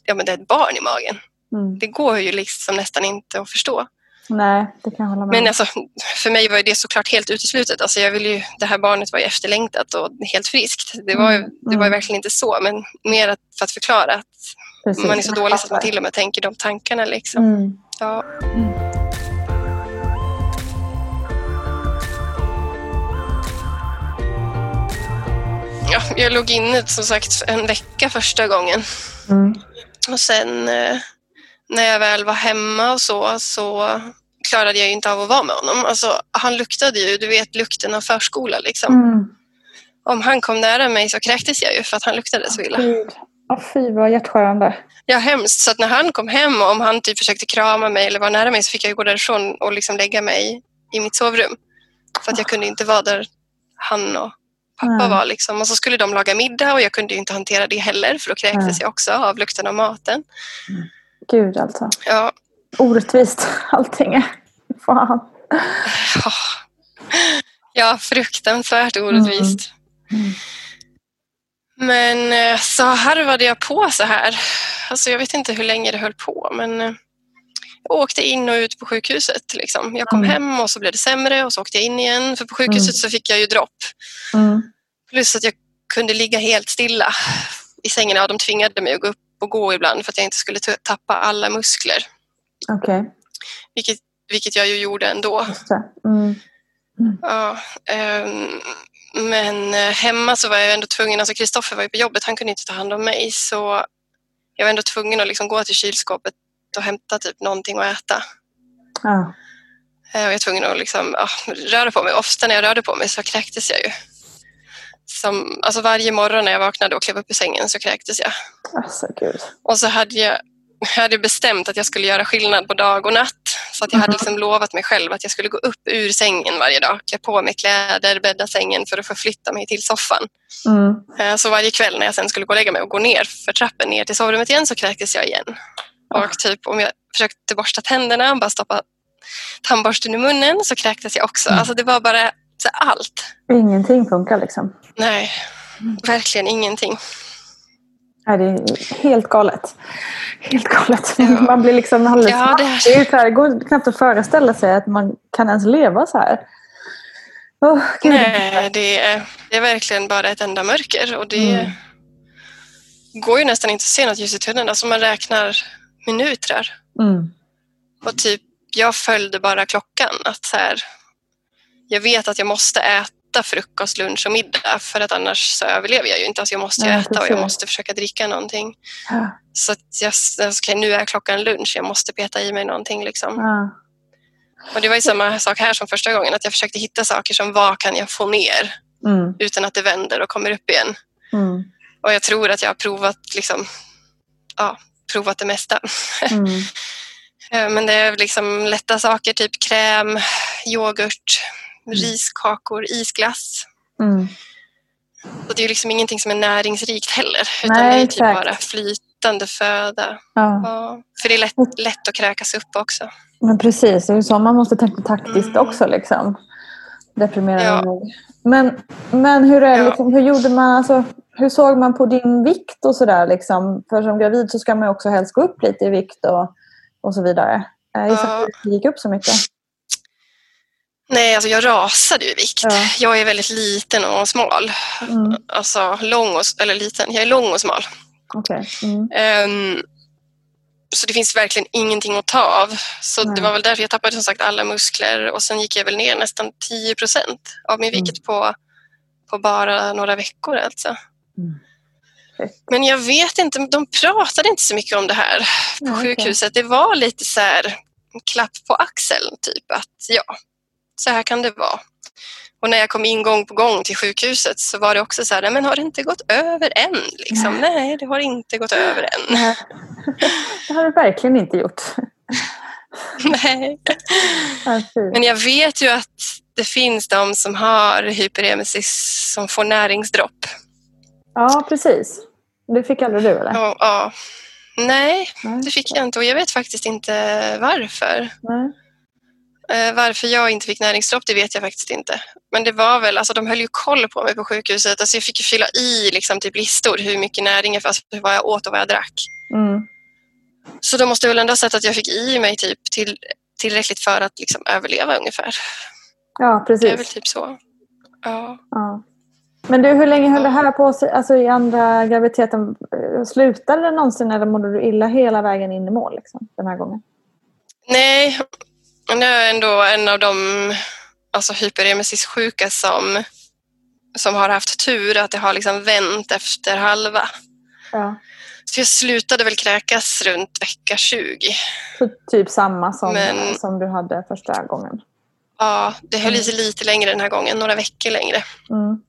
ja, men det är ett barn i magen. Mm. Det går ju liksom nästan inte att förstå. Nej, det kan jag hålla med Men alltså, för mig var det såklart helt uteslutet. Alltså jag ville ju, det här barnet var ju efterlängtat och helt friskt. Det var ju, Mm, det var mm. verkligen inte så, men mer för att förklara att Precis. man är så dålig så att man till och med tänker de tankarna. Liksom. Mm. Ja. Ja, jag låg inne som sagt en vecka första gången. Mm. Och sen eh, när jag väl var hemma och så, så klarade jag inte av att vara med honom. Alltså, han luktade ju, du vet lukten av förskola. Liksom. Mm. Om han kom nära mig så kräktes jag ju för att han luktade så illa. Åh, fy vad hjärtskärande. Ja, hemskt. Så när han kom hem och om han typ försökte krama mig eller vara nära mig så fick jag gå därifrån och liksom lägga mig i mitt sovrum. För att jag kunde inte vara där han och pappa var. Liksom. Och så skulle de laga middag och jag kunde inte hantera det heller för då kräktes jag också av lukten av maten. Gud alltså. Ja, Orättvist allting. Fan. Ja, ja fruktansvärt orättvist. Mm. Men eh, så harvade jag på så här. Alltså jag vet inte hur länge det höll på men eh, jag åkte in och ut på sjukhuset. Liksom. Jag kom Mm. hem och så blev det sämre och så åkte jag in igen. För på sjukhuset Mm. så fick jag ju dropp. Mm. Plus att jag kunde ligga helt stilla i sängen. Ja, de tvingade mig att gå upp och gå ibland för att jag inte skulle tappa alla muskler. Okej, Vilket, vilket jag ju gjorde ändå. det. Mm. Ja, ehm, men eh, hemma så var jag ändå tvungen, alltså Kristoffer var ju på jobbet, han kunde inte ta hand om mig så jag var ändå tvungen att liksom gå till kylskåpet och hämta typ någonting att äta. Ja. Eh, Och jag var tvungen att liksom, ja, röra på mig. Ofta när jag rörde på mig så kräktes jag ju. Som, alltså varje morgon när jag vaknade och klev upp i sängen så kräktes jag. Alltså gud. Och så hade jag, jag hade bestämt att jag skulle göra skillnad på dag och natt. Så att jag hade Mhm. liksom lovat mig själv att jag skulle gå upp ur sängen varje dag, klä på mig kläder, bädda sängen för att förflytta mig till soffan. Mm. Eh, Så varje kväll när jag sen skulle gå och lägga mig och gå ner för trappen ner till sovrummet igen så kräktes jag igen. Och typ om jag försökte borsta tänderna, bara stoppa tandborsten i munnen så kräktes jag också. Mm. Alltså det var bara så allt. Ingenting funkar liksom. Nej, verkligen ingenting. Ja, det är helt galet. Helt galet. Man blir liksom alldeles Ja, det är- det, är så här, det går knappt att föreställa sig att man kan ens leva så här. Gud. Nej, det är, det är verkligen bara ett enda mörker och det Mm. går ju nästan inte att se något ljus i tunneln. Alltså man räknar minuter. Mm. Och typ, jag följde bara klockan. Att så här, jag vet att jag måste äta frukost, lunch och middag för att annars så överlever jag ju inte. Alltså jag måste Nej, äta och jag måste försöka dricka någonting. Ja. Så att jag, alltså, okej, nu är klockan lunch, jag måste peta i mig någonting. Liksom. Ja. Och det var ju samma sak här som första gången, att jag försökte hitta saker som vad kan jag få ner Mm. utan att det vänder och kommer upp igen. Mm. Och jag tror att jag har provat, liksom, ja, provat det mesta. Mm. Eh, Men det är liksom lätta saker, typ kräm, yoghurt, Mm. riskakor, isglass. Mm. Så det är ju liksom ingenting som är näringsrikt heller. Utan Nej, det är typ exakt. bara flytande föda. Ja. Ja, för det är lätt, lätt att kräkas upp också. Men precis, det är så man måste tänka taktiskt Mm. också. Liksom. Deprimerande Ja. nog. Men, men hur, är, Ja. liksom, hur gjorde man, alltså, hur såg man på din vikt och sådär? Liksom? För som gravid så ska man ju också helst gå upp lite i vikt och, och så vidare. Jag gissar Ja. att du gick upp så mycket. Nej, alltså jag rasade ju i vikt. Ja. Jag är väldigt liten och smal. Mm. Alltså lång och, eller liten, jag är lång och smal. Okej. Mm. Ehm, så det finns verkligen ingenting att ta av. Så Nej. det var väl därför jag tappade som sagt alla muskler och sen gick jag väl ner nästan 10 procent av min Mm. vikt på, på bara några veckor alltså. Mm. Men jag vet inte, de pratade inte så mycket om det här på okej. sjukhuset. Det var lite så här en klapp på axeln, typ att ja, så här kan det vara. Och när jag kom in gång på gång till sjukhuset så var det också så här, "Nej, men har det inte gått över än? Liksom, Nej, det har inte gått över än. Nej. Det har du verkligen inte gjort. Nej. Ja. Men jag vet ju att det finns de som har hyperemesis som får näringsdropp. Ja, precis. Det fick aldrig du eller? Och, ja. Nej, Nej. det fick jag inte och jag vet faktiskt inte varför. Nej. Eh, varför jag inte fick näringsdropp det vet jag faktiskt inte. Men det var väl, alltså de höll ju koll på mig på sjukhuset. Alltså jag fick ju fylla i liksom, typ listor hur mycket näring alltså, vad jag åt och vad jag drack. Mm. Så de måste väl ändå ha sett att jag fick i mig typ till, tillräckligt för att liksom, överleva ungefär. Ja, Det är väl precis. typ så. Ja. Ja. Men du, hur länge höll det här på sig? Alltså i andra graviditeten, slutade det någonsin eller mådde du illa hela vägen in i mål liksom, den här gången? Nej, jag är ändå en av de alltså, hyperemesis-sjuka som, som har haft tur att det har liksom vänt efter halva. Ja. Så jag slutade väl kräkas runt vecka 20. Så typ samma som, Men- som du hade första gången? Ja, det höll i sig lite längre den här gången, några veckor längre. Mm.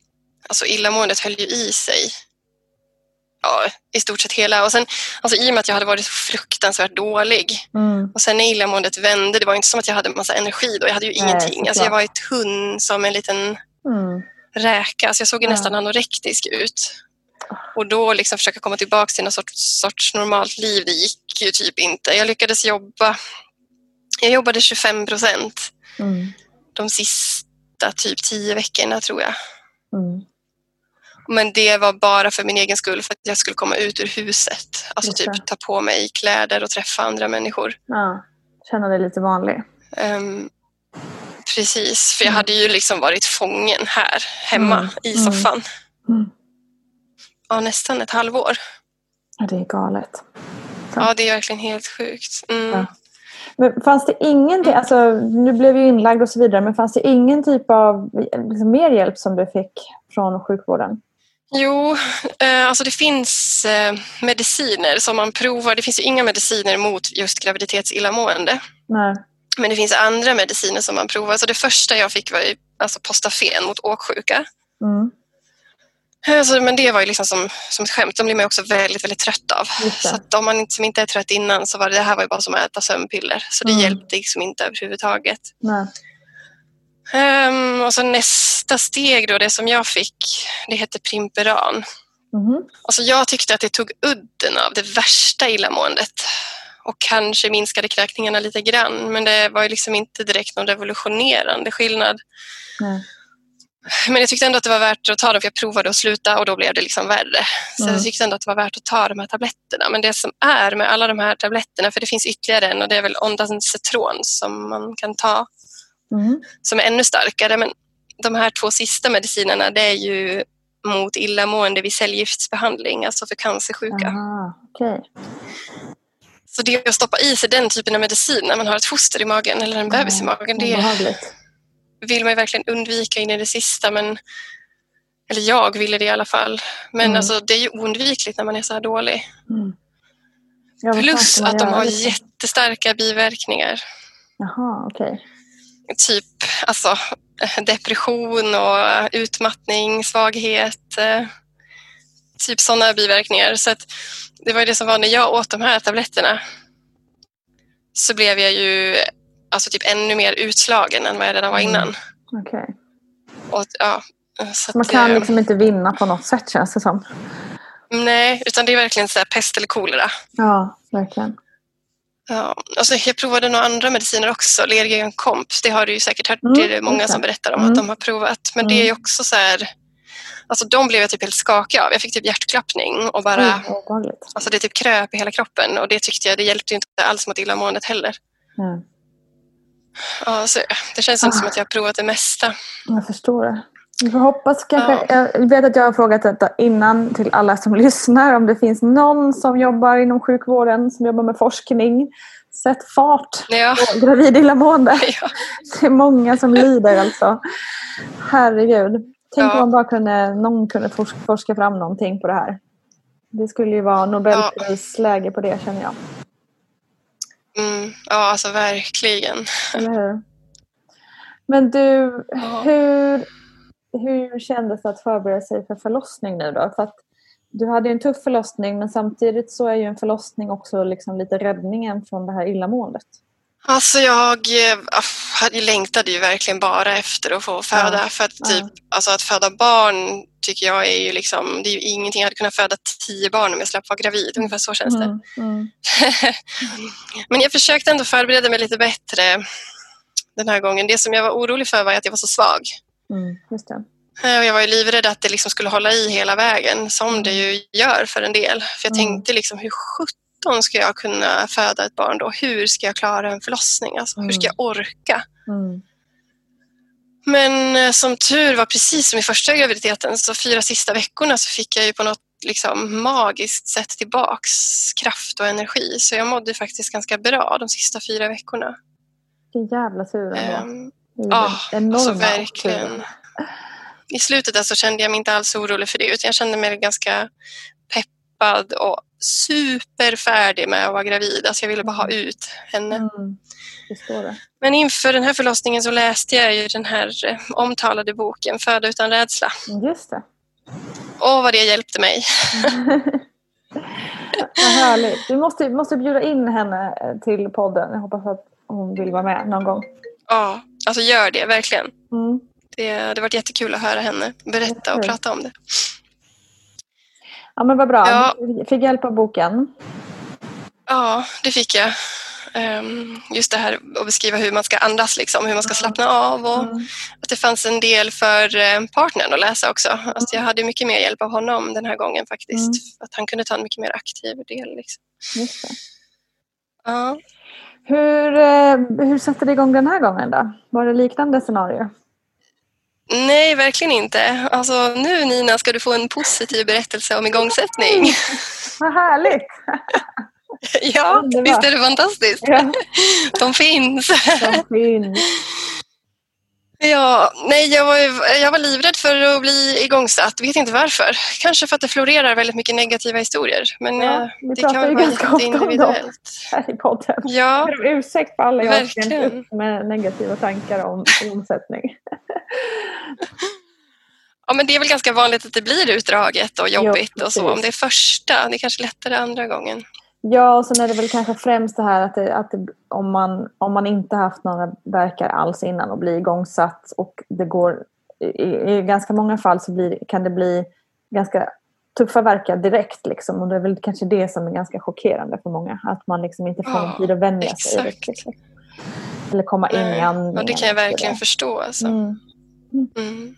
Alltså illamåendet höll ju i sig. Ja, i stort sett hela. Och sen, alltså, I och med att jag hade varit så fruktansvärt dålig Mm. och sen när illamåendet vände, det var inte som att jag hade massa energi då. Jag hade ju Nej, ingenting. Alltså, jag var ju tunn som en liten Mm. räka. Alltså jag såg ju Ja. nästan anorektisk ut. Och då liksom försöka komma tillbaka till något sorts, sorts normalt liv, det gick ju typ inte. Jag lyckades jobba. Jag jobbade 25 procent Mm. de sista typ tio veckorna tror jag. Mm. Men det var bara för min egen skull, för att jag skulle komma ut ur huset. Alltså typ ta på mig kläder och träffa andra människor. Ja. Känna dig lite vanlig. Ehm, precis, för jag hade ju liksom varit fången här hemma Mm. i Mm. soffan. Mm. Ja, nästan ett halvår. Ja, det är galet. Ja, det är verkligen helt sjukt. Mm. Ja. Men fanns det ingenting, alltså du blev ju inlagd och så vidare, men fanns det ingen typ av liksom, mer hjälp som du fick från sjukvården? Jo, eh, alltså det finns eh, mediciner som man provar. Det finns ju inga mediciner mot just graviditetsillamående. Nej. Men det finns andra mediciner som man provar. Så det första jag fick var ju alltså Postafen mot åksjuka. Mm. Alltså, men det var ju liksom som, som ett skämt. De blir man också väldigt, väldigt trött av. Så om man inte, som inte är trött innan så var det, det här var ju bara som att äta sömnpiller. Så det Mm. hjälpte liksom inte överhuvudtaget. Nej. Ehm, och så nästa steg då, det som jag fick, det heter Primperan. Mhm. Alltså jag tyckte att det tog udden av det värsta illamåendet och kanske minskade kräkningarna lite grann men det var ju liksom inte direkt någon revolutionerande skillnad. Nej. Men jag tyckte ändå att det var värt att ta dem för jag provade att sluta och då blev det liksom värre. Så Mm. jag tyckte ändå att det var värt att ta de här tabletterna. Men det som är med alla de här tabletterna, för det finns ytterligare en och det är väl Ondansetron som man kan ta Mm. som är ännu starkare. Men de här två sista medicinerna det är ju mot illamående vid cellgiftsbehandling, alltså för cancersjuka. Aha, okej. Så det att stoppa i sig den typen av medicin när man har ett foster i magen eller en bebis i magen, det Obehagligt. vill man ju verkligen undvika in i det sista. Men, eller jag ville det i alla fall. Men Mm. alltså, det är ju oundvikligt när man är så här dålig. Mm. Plus att de har jättestarka biverkningar. Jaha, okej. Typ alltså, depression och utmattning, svaghet. eh, Typ sådana biverkningar. Så att det var det som var när jag åt de här tabletterna. Så blev jag ju alltså typ ännu mer utslagen än vad jag redan var innan. Okej. Och, ja, så Man att, kan eh, liksom inte vinna på något sätt känns det som. Nej, utan det är verkligen så pest eller kolera. Ja, verkligen. Ja, alltså jag provade några andra mediciner också, Lergen Comp. Det har du ju säkert hört, Mm, det är det många som berättar om Mm. att de har provat. Men det är ju också så här, alltså de blev jag typ helt skakig av. Jag fick typ hjärtklappning och bara, obehagligt. alltså det typ kröp i hela kroppen och det tyckte jag, det hjälpte inte alls mot illamåendet heller. Ja, Ja, så det känns inte Ah. som att jag har provat det mesta. jag förstår det. Vi får hoppas kanske. Ja. Jag vet att jag har frågat detta innan till alla som lyssnar. Om det finns någon som jobbar inom sjukvården, som jobbar med forskning. Sätt fart Ja, på gravid illamående. ja, Det är många som lider alltså. Herregud. Tänk Ja. om man bara kunde, någon kunde forska, fram någonting på det här. Det skulle ju vara Nobelprisläge på det känner jag. mm, ja alltså verkligen. Eller hur? Men du, hur, hur kändes det att förbereda sig för förlossning nu då? För att du hade ju en tuff förlossning men samtidigt så är ju en förlossning också liksom lite räddningen från det här illamåendet. Alltså jag eh, hade- längtade ju verkligen bara efter att få föda. Ja, För att, ja. typ, alltså att föda barn tycker jag är ju liksom, det är ju ingenting. Jag hade kunnat föda tio barn om jag slapp vara gravid. Ungefär så känns det. Mm, mm, Men jag försökte ändå förbereda mig lite bättre den här gången. Det som jag var orolig för var att jag var så svag. Mm, just det. Eh, jag var ju livrädd att det liksom skulle hålla i hela vägen, som det ju gör för en del. För jag Mm. tänkte liksom, hur sjutton ska jag kunna föda ett barn då? Hur ska jag klara en förlossning? Alltså, Hur ska jag orka? Mm, Men eh, som tur var, precis som i första graviditeten, så fyra sista veckorna så fick jag ju på något liksom, magiskt sätt tillbaks kraft och energi. Så jag mådde faktiskt ganska bra de sista fyra veckorna. Vilken jävla tur ändå. Ju Ja, enorma alltså verkligen. I slutet där så kände jag mig inte alls orolig för det utan jag kände mig ganska peppad och superfärdig med att vara gravid. Alltså jag ville bara ha ut henne. Mm, det. Men inför den här förlossningen så läste jag ju den här eh, omtalade boken Föda utan rädsla. Just det. Åh vad det hjälpte mig. Vad härligt. Du måste, måste bjuda in henne eh, till podden. Jag hoppas att hon vill vara med någon gång. Ja, alltså gör det verkligen. Mm. Det det hade varit jättekul att höra henne berätta och prata om det. Ja men vad bra. Ja. Du fick hjälp av boken. Ja, det fick jag. Ehm, Just det här att beskriva hur man ska andas, liksom, hur man ska slappna av och Mm. att det fanns en del för eh, partnern att läsa också. Alltså jag hade mycket mer hjälp av honom den här gången faktiskt. Mm. Att han kunde ta en mycket mer aktiv del. Liksom. Ja. Hur, eh, hur satte det igång den här gången då? Var det liknande scenario? Nej, verkligen inte. Alltså, nu Nina ska du få en positiv berättelse om igångsättning. Vad härligt! Ja, Underbart. visst är det fantastiskt? Ja, De finns. så fint. Ja, nej, jag var, jag var livrädd för att bli igångsatt. Vet inte varför. Kanske för att det florerar väldigt mycket negativa historier. Men Ja, eh, det kan väl vara jätteindividuellt. Här i podden. Ja, Jag ber om ursäkt för alla jag har upp med negativa tankar om omsättning. ja, men det är väl ganska vanligt att det blir utdraget och jobbigt och så. Om det är första, det är kanske lättare andra gången. Ja, och sen är det väl kanske främst det här att, det, att det, om, man, om man inte haft några verkar alls innan och blir igångsatt och det går i, i ganska många fall så blir, kan det bli ganska tuffa verkar direkt liksom och det är väl kanske det som är ganska chockerande för många att man liksom inte får Ja, tid att vänja sig exakt. riktigt. Eller komma in i Nej, andningen. Ja, det kan jag verkligen där. förstå. Alltså. Mm. Mm.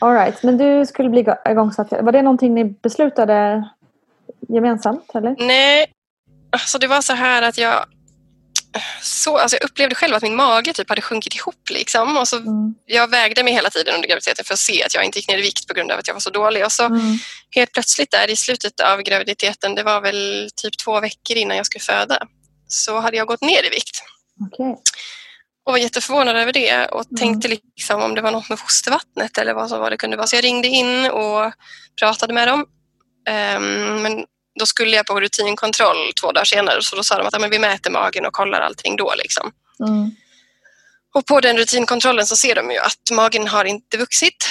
All right. Men du skulle bli igångsatt. Var det någonting ni beslutade gemensamt? Eller? Nej, alltså det var så här att jag så, alltså jag upplevde själv att min mage typ hade sjunkit ihop. Liksom. Och så, mm. Jag vägde mig hela tiden under graviditeten för att se att jag inte gick ner i vikt på grund av att jag var så dålig. Och så mm. helt plötsligt där i slutet av graviditeten, det var väl typ två veckor innan jag skulle föda, så hade jag gått ner i vikt. Okay. Och var jätteförvånad över det och mm. tänkte liksom om det var något med fostervattnet eller vad, vad det kunde vara. Så jag ringde in och pratade med dem. Um, men då skulle jag på rutinkontroll två dagar senare så då sa de att ja, men vi mäter magen och kollar allting då. Liksom. Mm. Och på den rutinkontrollen så ser de ju att magen har inte vuxit.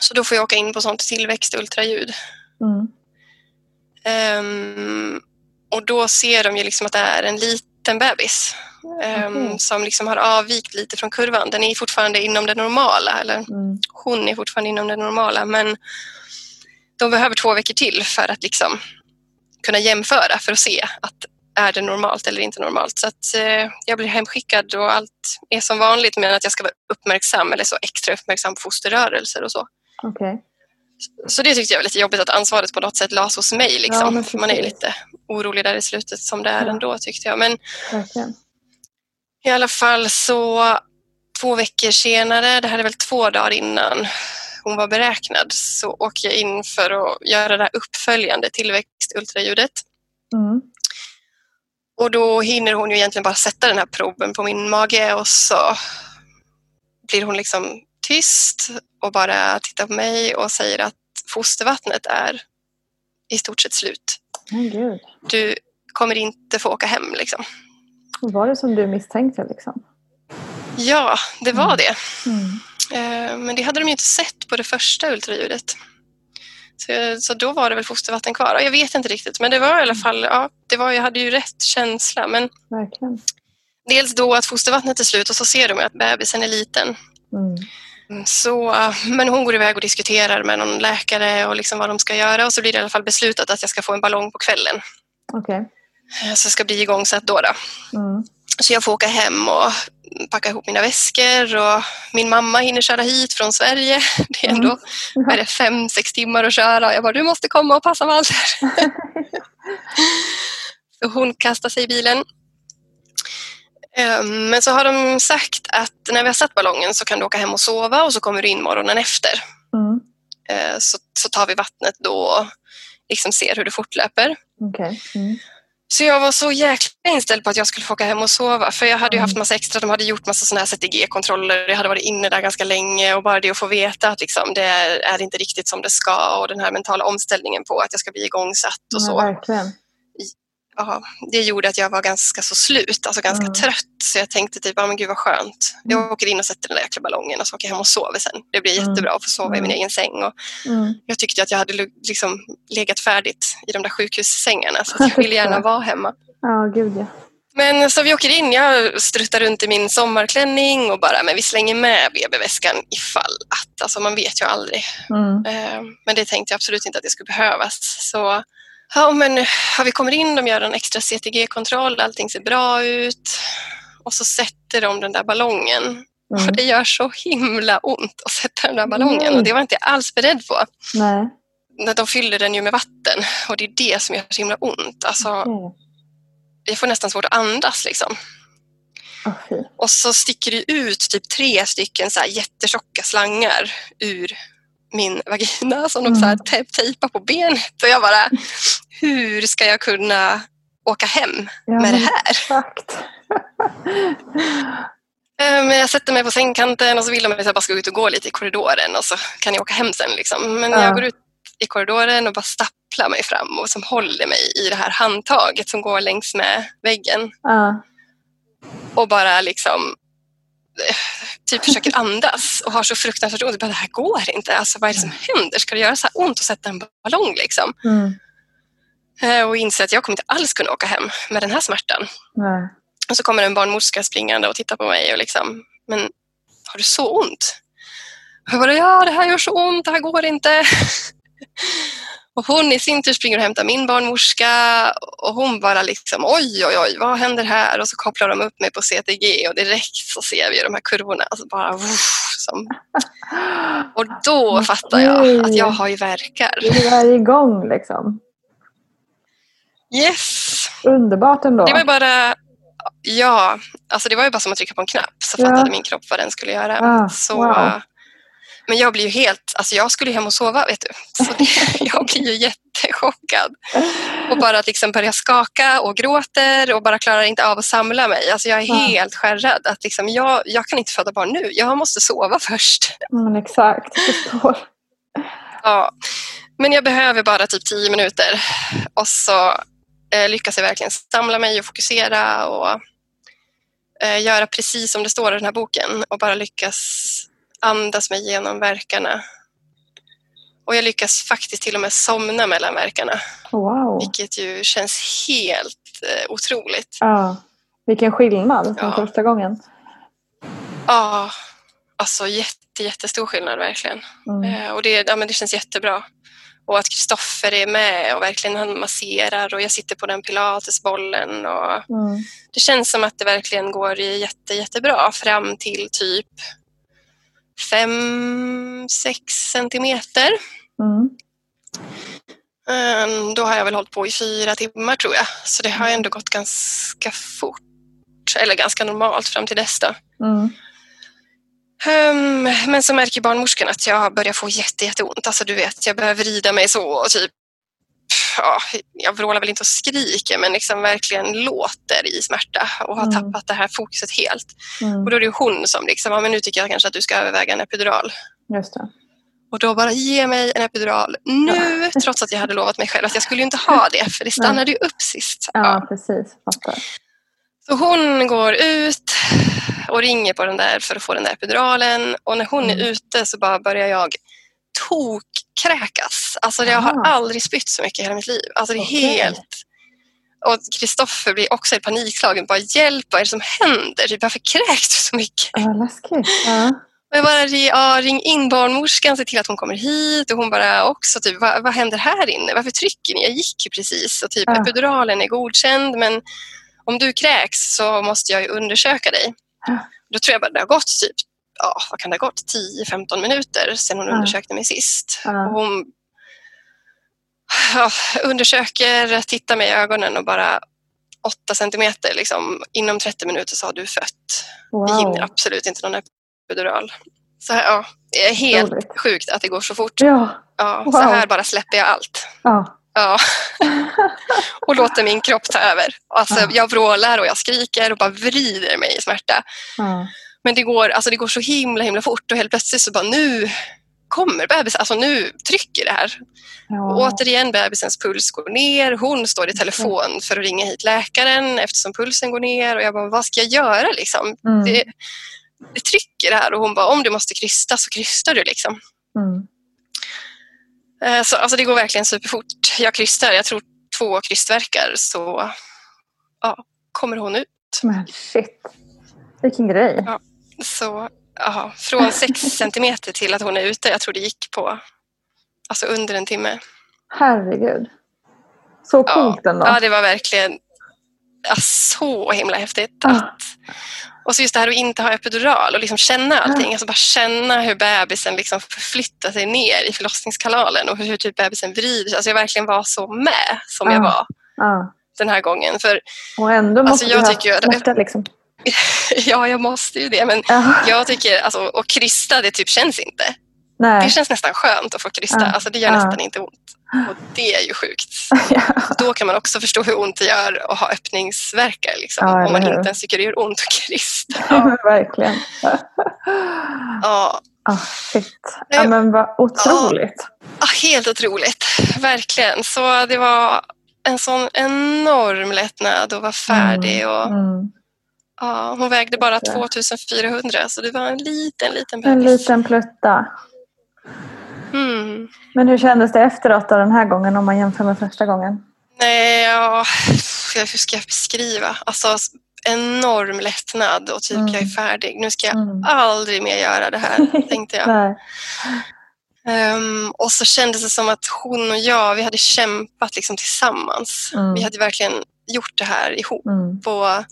Så då får jag åka in på sånt tillväxt-ultraljud. Mm. Um, och då ser de ju liksom att det är en liten bebis um, okay. som liksom har avvikt lite från kurvan. Den är fortfarande inom det normala, eller mm. hon är fortfarande inom det normala men de behöver två veckor till för att liksom kunna jämföra för att se att är det normalt eller inte normalt. Så att eh, jag blir hemskickad och allt är som vanligt men att jag ska vara uppmärksam eller så extra uppmärksam på fosterrörelser och så. Okay. Så det tyckte jag var lite jobbigt att ansvaret på något sätt lades hos mig. Liksom. Ja, Man är lite orolig där i slutet som det är ja. ändå tyckte jag. Men Verkligen. i alla fall så två veckor senare, det här är väl två dagar innan hon var beräknad så åker jag in för att göra det här uppföljande tillväxtultraljudet. Mm. Och då hinner hon ju egentligen bara sätta den här proben på min mage och så blir hon liksom tyst och bara tittar på mig och säger att fostervattnet är i stort sett slut. Oh, du kommer inte få åka hem liksom. Var det som du misstänkte liksom? Ja, det var mm. det. Mm. Eh, men det hade de ju inte sett på det första ultraljudet. Så, så då var det väl fostervatten kvar. Jag vet inte riktigt, men det var i alla fall, ja, det var, jag hade ju rätt känsla. Men Verkligen. Dels då att fostervattnet är slut och så ser de att bebisen är liten. Mm. Så, men hon går iväg och diskuterar med någon läkare och liksom vad de ska göra och så blir det i alla fall beslutat att jag ska få en ballong på kvällen. Okay. Eh, så jag ska bli igångsatt då. då. Mm. Så jag får åka hem och packa ihop mina väskor och min mamma hinner köra hit från Sverige. Det är ändå mm. är det fem, sex timmar att köra. Jag bara, du måste komma och passa Walter. så hon kastar sig i bilen. Ehm, men så har de sagt att när vi har satt ballongen så kan du åka hem och sova och så kommer du in morgonen efter. Mm. Ehm, så, så tar vi vattnet då och liksom ser hur det fortlöper. Okay. Mm. Så jag var så jäkla inställd på att jag skulle få åka hem och sova. För jag hade ju haft Mm. massa extra, de hade gjort massa sådana här CTG-kontroller. Jag hade varit inne där ganska länge och bara det att få veta att liksom, det är, är inte riktigt som det ska och den här mentala omställningen på att jag ska bli igångsatt och Ja, så. verkligen. Ja, det gjorde att jag var ganska så slut, alltså ganska Mm. trött. Så jag tänkte typ, ja men gud vad skönt. Mm. Jag åker in och sätter den där jäkla ballongen och så åker jag hem och sover sen. Det blir Mm. jättebra att få sova i min Mm. egen säng. Och Mm. jag tyckte att jag hade liksom legat färdigt i de där sjukhussängarna så jag ville gärna vara hemma. Ja, gud ja. Men så vi åker in, jag struttar runt i min sommarklänning och bara, men vi slänger med BB-väskan ifall att, alltså man vet ju aldrig. Mm. Eh, Men det tänkte jag absolut inte att det skulle behövas. Så ja, men ja, vi kommer in, de gör en extra CTG-kontroll, allting ser bra ut. Och så sätter de den där ballongen. Mm. Och det gör så himla ont att sätta den där ballongen Mm. och det var jag inte alls beredd på. Nej. När de fyller den ju med vatten och det är det som gör så himla ont. Alltså, Okej. jag får nästan svårt att andas liksom. Fy. Och så sticker det ut typ tre stycken så här jättetjocka slangar ur min vagina som de så här Mm. te- tejpar på benet. Och jag bara, hur ska jag kunna åka hem Ja, med det här? Exakt. Eh, Men jag sätter mig på sängkanten och så vill de att jag bara ska gå ut och gå lite i korridoren och så kan jag åka hem sen. Liksom. Men Ja. jag går ut i korridoren och bara stapplar mig fram och som håller mig i det här handtaget som går längs med väggen. Ja. och bara liksom typ försöker andas och har så fruktansvärt ont. Bara, det här går inte. Alltså, vad är det som händer? Ska det göra så här ont att sätta en ballong? Liksom? Mm. Eh, Och inser att jag kommer inte alls kunna åka hem med den här smärtan. Nej. Och så kommer en barnmorska springande och tittar på mig och liksom, men har du så ont? Och jag bara, ja det här gör så ont, det här går inte. Och hon i sin tur springer och hämtar min barnmorska och hon bara liksom oj, oj, oj, vad händer här? Och så kopplar de upp mig på CTG och direkt så ser vi de här kurvorna. Alltså bara, uff, som... Och då fattar jag att jag har ju verkar. Du är igång liksom. Yes! Underbart ändå. Det var bara, ja, alltså det var ju bara som att trycka på en knapp så Ja. fattade min kropp vad den skulle göra. Ah, så, wow. Men jag blir ju helt, alltså jag skulle ju hem och sova vet du. Så det, jag blir ju jättechockad. Och bara liksom börja skaka och gråter och bara klarar inte av att samla mig. Alltså jag är helt skärrad. Att liksom jag, jag kan inte föda barn nu, jag måste sova först. Men exakt, jag förstår. Ja. Men jag behöver bara typ tio minuter och så eh, lyckas jag verkligen samla mig och fokusera och eh, göra precis som det står i den här boken och bara lyckas andas mig igenom verkarna. Och jag lyckas faktiskt till och med somna mellan verkarna, Wow. vilket ju känns helt eh, otroligt. Ja. Vilken skillnad från Ja. första gången. Ja, alltså jätte, jättestor skillnad verkligen. Mm. Eh, Och det, ja, men det känns jättebra. Och att Kristoffer är med och verkligen han masserar och jag sitter på den pilatesbollen. Och Mm. det känns som att det verkligen går jätte, jättebra fram till typ 5-6 centimeter. Mm. Eh, Då har jag väl hållit på i fyra timmar tror jag. Så det har ändå gått ganska fort. Eller ganska normalt fram till dess då. Mm. Ehm, men så märker barnmorskan att jag börjar få jätte, jätteont. Alltså du vet, jag börjar vrida mig så och typ Ja, jag vrålar väl inte och skriker men liksom verkligen låter i smärta och har Mm. tappat det här fokuset helt. Mm. Och då är det hon som liksom, ja, men nu tycker jag kanske att du ska överväga en epidural. Just det. Och då bara ge mig en epidural nu, trots att jag hade lovat mig själv att jag skulle ju inte ha det för det stannade ju upp sist. Ja, precis. Fattar. Så hon går ut och ringer på den där för att få den där epiduralen och när hon Mm. är ute så bara börjar jag tokkräkas. Alltså jag har aldrig spytt så mycket i hela mitt liv. Alltså det är Okej. helt... Och Kristoffer blir också i panikslagen. Bara hjälp, vad är det som händer? Typ, varför kräks du så mycket? Ja, läskigt. Ja. Bara ja, ring in barnmorskan, se till att hon kommer hit. Och hon bara också typ, vad, vad händer här inne? Varför trycker ni? Jag gick ju precis. Och typ, Ja. epiduralen är godkänd men om du kräks så måste jag ju undersöka dig. Ja. Då tror jag bara det har gått typ, ja vad kan det ha gått, 10-15 minuter sedan hon undersökte mig sist. Och hon ja, undersöker, tittar mig i ögonen och bara 8 centimeter liksom, inom 30 minuter så har du fött. Vi hinner Wow. absolut inte någon epidural. Så här, ja, det är helt Otroligt. sjukt att det går så fort. Ja. Ja, Wow. Så här bara släpper jag allt. Ja. Ja. och låter min kropp ta över. Alltså, Ja. Jag vrålar och jag skriker och bara vrider mig i smärta. Ja. Men det går, alltså, det går så himla himla fort och helt plötsligt så bara nu kommer bebisen, alltså nu trycker det här. Och Ja. återigen, bebisens puls går ner. Hon står i telefon för att ringa hit läkaren eftersom pulsen går ner. Och jag bara, vad ska jag göra liksom? Mm. Det, det trycker här. Och hon bara, om du måste krysta så krystar du liksom. Mm. Eh, Så, alltså det går verkligen superfort. Jag krystar, jag tror två krystverkar så ja, kommer hon ut. Men shit. Vilken grej. Ja. Så ja, från sex centimeter till att hon är ute, jag tror det gick på alltså under en timme. Herregud. Så Ja, coolt ändå. ja det var verkligen ja, så himla häftigt. Ja. Att, och så just det här att inte ha epidural och liksom känna allting. Alltså bara känna hur bebisen liksom förflyttar sig ner i förlossningskanalen och hur typ bebisen vrider sig. Alltså jag verkligen var så med som jag Ja. var Ja. den här gången. För Och ändå måste Alltså, jag du ha smärta liksom. ja, jag måste ju det. Men Ja. jag tycker, alltså, och krysta, det typ känns inte. Det Nej. känns nästan skönt att få krysta. Ja. Alltså det gör Ja. nästan inte ont. Och det är ju sjukt. Ja. Då kan man också förstå hur ont det gör att ha öppningsverkar. Liksom, Ja, om man hur? inte ens tycker det gör ont att krysta. Ja. Verkligen. Ja, Ah, shit. Ja, men vad otroligt. ja, helt otroligt. Verkligen. Så det var en sån enorm lättnad att vara färdig. Och, Mm. Ja, hon vägde bara Ja. 2400 så det var en liten, liten En bebis. liten plutta. Mm. Men hur kändes det efteråt då, den här gången om man jämför med första gången? Nej, ja, hur ska jag beskriva? Alltså enorm lättnad och typ Mm. jag är färdig. Nu ska jag Mm. aldrig mer göra det här, tänkte jag. Um, och så kändes det som att hon och jag, vi hade kämpat liksom tillsammans. Mm. Vi hade verkligen gjort det här ihop. Mm. Och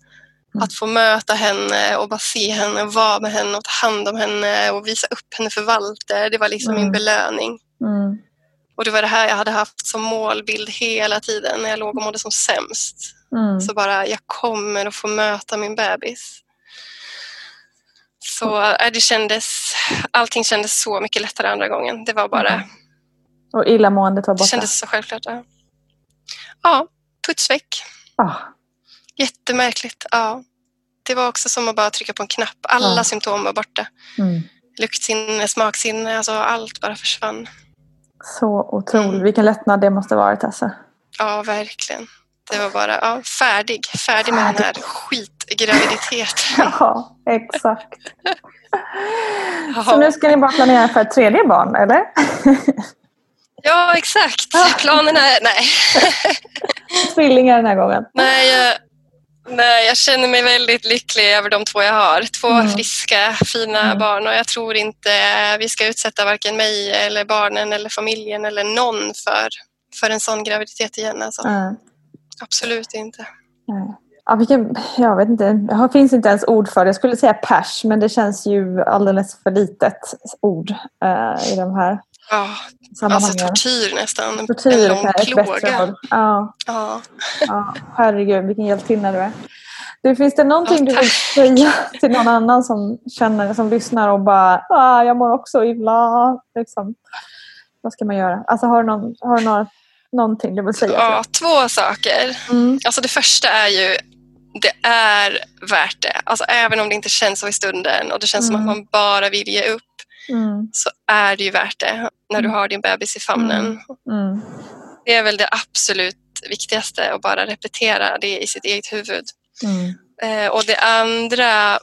att få möta henne och bara se henne och vara med henne och ta hand om henne och visa upp henne för Walter. Det var liksom min Mm. belöning. Mm. Och det var det här jag hade haft som målbild hela tiden när jag låg och mådde som sämst. Mm. Så bara, jag kommer att få möta min bebis. Så äh, det kändes, allting kändes så mycket lättare andra gången. Det var bara, Mm. Och illamåendet var det borta? kändes så självklart. Ja, ja putsväck. Ah. Jättemärkligt. Ja. Det var också som att bara trycka på en knapp. Alla Ja. symptom var borta. Mm. Luktsinne, smaksinne, alltså allt bara försvann. Så otroligt. Mm. Vilken lättnad det måste varit Tessa. Ja, verkligen. Det var bara ja, färdig. Färdig med den här skitgraviditeten. Ja, exakt. Så nu ska ni bara planera för ett tredje barn, eller? Ja, exakt. Planerna är... Nej. Tvillingar den här gången. nej, nej, jag känner mig väldigt lycklig över de två jag har. Två Mm. friska, fina Mm. barn och jag tror inte vi ska utsätta varken mig eller barnen eller familjen eller någon för, för en sån graviditet igen. Alltså. Mm. Absolut inte. Ja, vilken, jag vet inte, det finns inte ens ord för det. Jag skulle säga pers, men det känns ju alldeles för litet ord eh, i de här Ja, alltså tortyr nästan. En Tortyr lång ett bättre plåga. Ja, Ja. ja, herregud, vilken hjältinna du är. Du, finns det någonting Ja, du vill säga till någon annan som känner, som lyssnar och bara ah, jag mår också illa. Liksom. Vad ska man göra? Alltså, har du, någon, har du några, någonting du vill säga? ja, två saker. Mm. Alltså det första är ju, det är värt det. Alltså även om det inte känns så i stunden och det känns som Mm. att man bara vill ge upp Mm. så är det ju värt det när du Mm. har din bebis i famnen. Mm. Det är väl det absolut viktigaste att bara repetera det i sitt eget huvud. Mm. Eh, och det andra,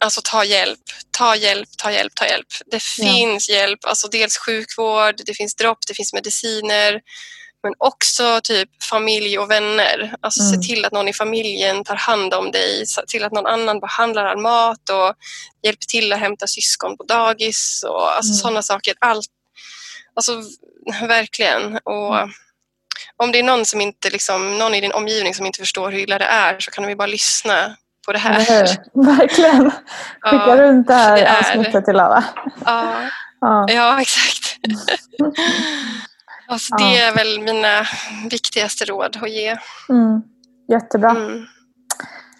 alltså ta hjälp, ta hjälp, ta hjälp, ta hjälp. Det Ja. finns hjälp, alltså dels sjukvård, det finns dropp, det finns mediciner. Men också typ familj och vänner. Alltså Mm. se till att någon i familjen tar hand om dig. Se till att någon annan behandlar all mat och hjälper till att hämta syskon på dagis. Och, alltså Mm. sådana saker. Allt. Alltså verkligen. Och om det är någon, som inte, liksom, någon i din omgivning som inte förstår hur illa det är så kan vi bara lyssna på det här. Hur? Verkligen. Skicka Ja, runt det här det avsnittet till alla. Ja, Ja. ja exakt. alltså, det är väl mina viktigaste råd att ge. Mm. Jättebra. Mm.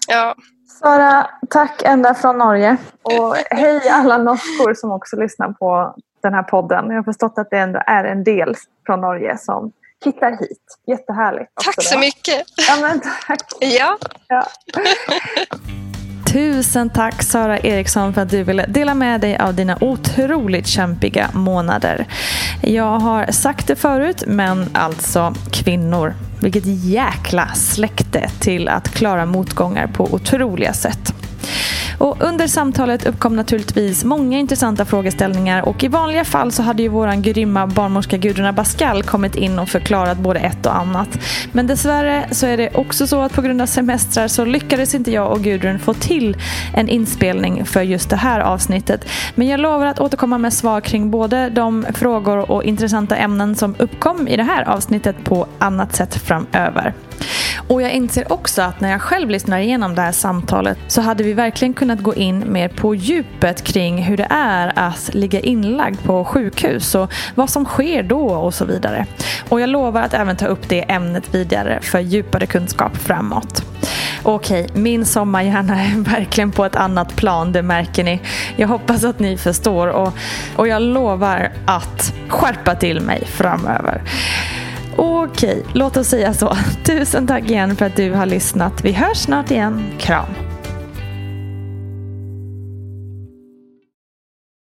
Ja, Sara, tack ända från Norge. Och hej alla norskor som också lyssnar på den här podden. Jag har förstått att det ändå är en del från Norge som hittar hit. Jättehärligt. tack så mycket. Ja, men tack. Ja. Ja. Tusen tack Sara Eriksson för att du ville dela med dig av dina otroligt kämpiga månader. Jag har sagt det förut, men alltså kvinnor. Vilket jäkla släkte till att klara motgångar på otroliga sätt. Och under samtalet uppkom naturligtvis många intressanta frågeställningar och i vanliga fall så hade ju våran grymma barnmorska Gudrun Abascal kommit in och förklarat både ett och annat. Men dessvärre så är det också så att på grund av semestrar så lyckades inte jag och Gudrun få till en inspelning för just det här avsnittet. Men jag lovar att återkomma med svar kring både de frågor och intressanta ämnen som uppkom i det här avsnittet på annat sätt framöver. Och jag inser också att när jag själv lyssnar igenom det här samtalet så hade vi verkligen kunnat gå in mer på djupet kring hur det är att ligga inlagd på sjukhus och vad som sker då och så vidare. Och jag lovar att även ta upp det ämnet vidare för djupare kunskap framåt. Okej, min sommarhjärna är verkligen på ett annat plan, det märker ni. Jag hoppas att ni förstår och, och jag lovar att skärpa till mig framöver. Okej, låt oss säga så. Tusen tack igen för att du har lyssnat. Vi hörs snart igen. Kram!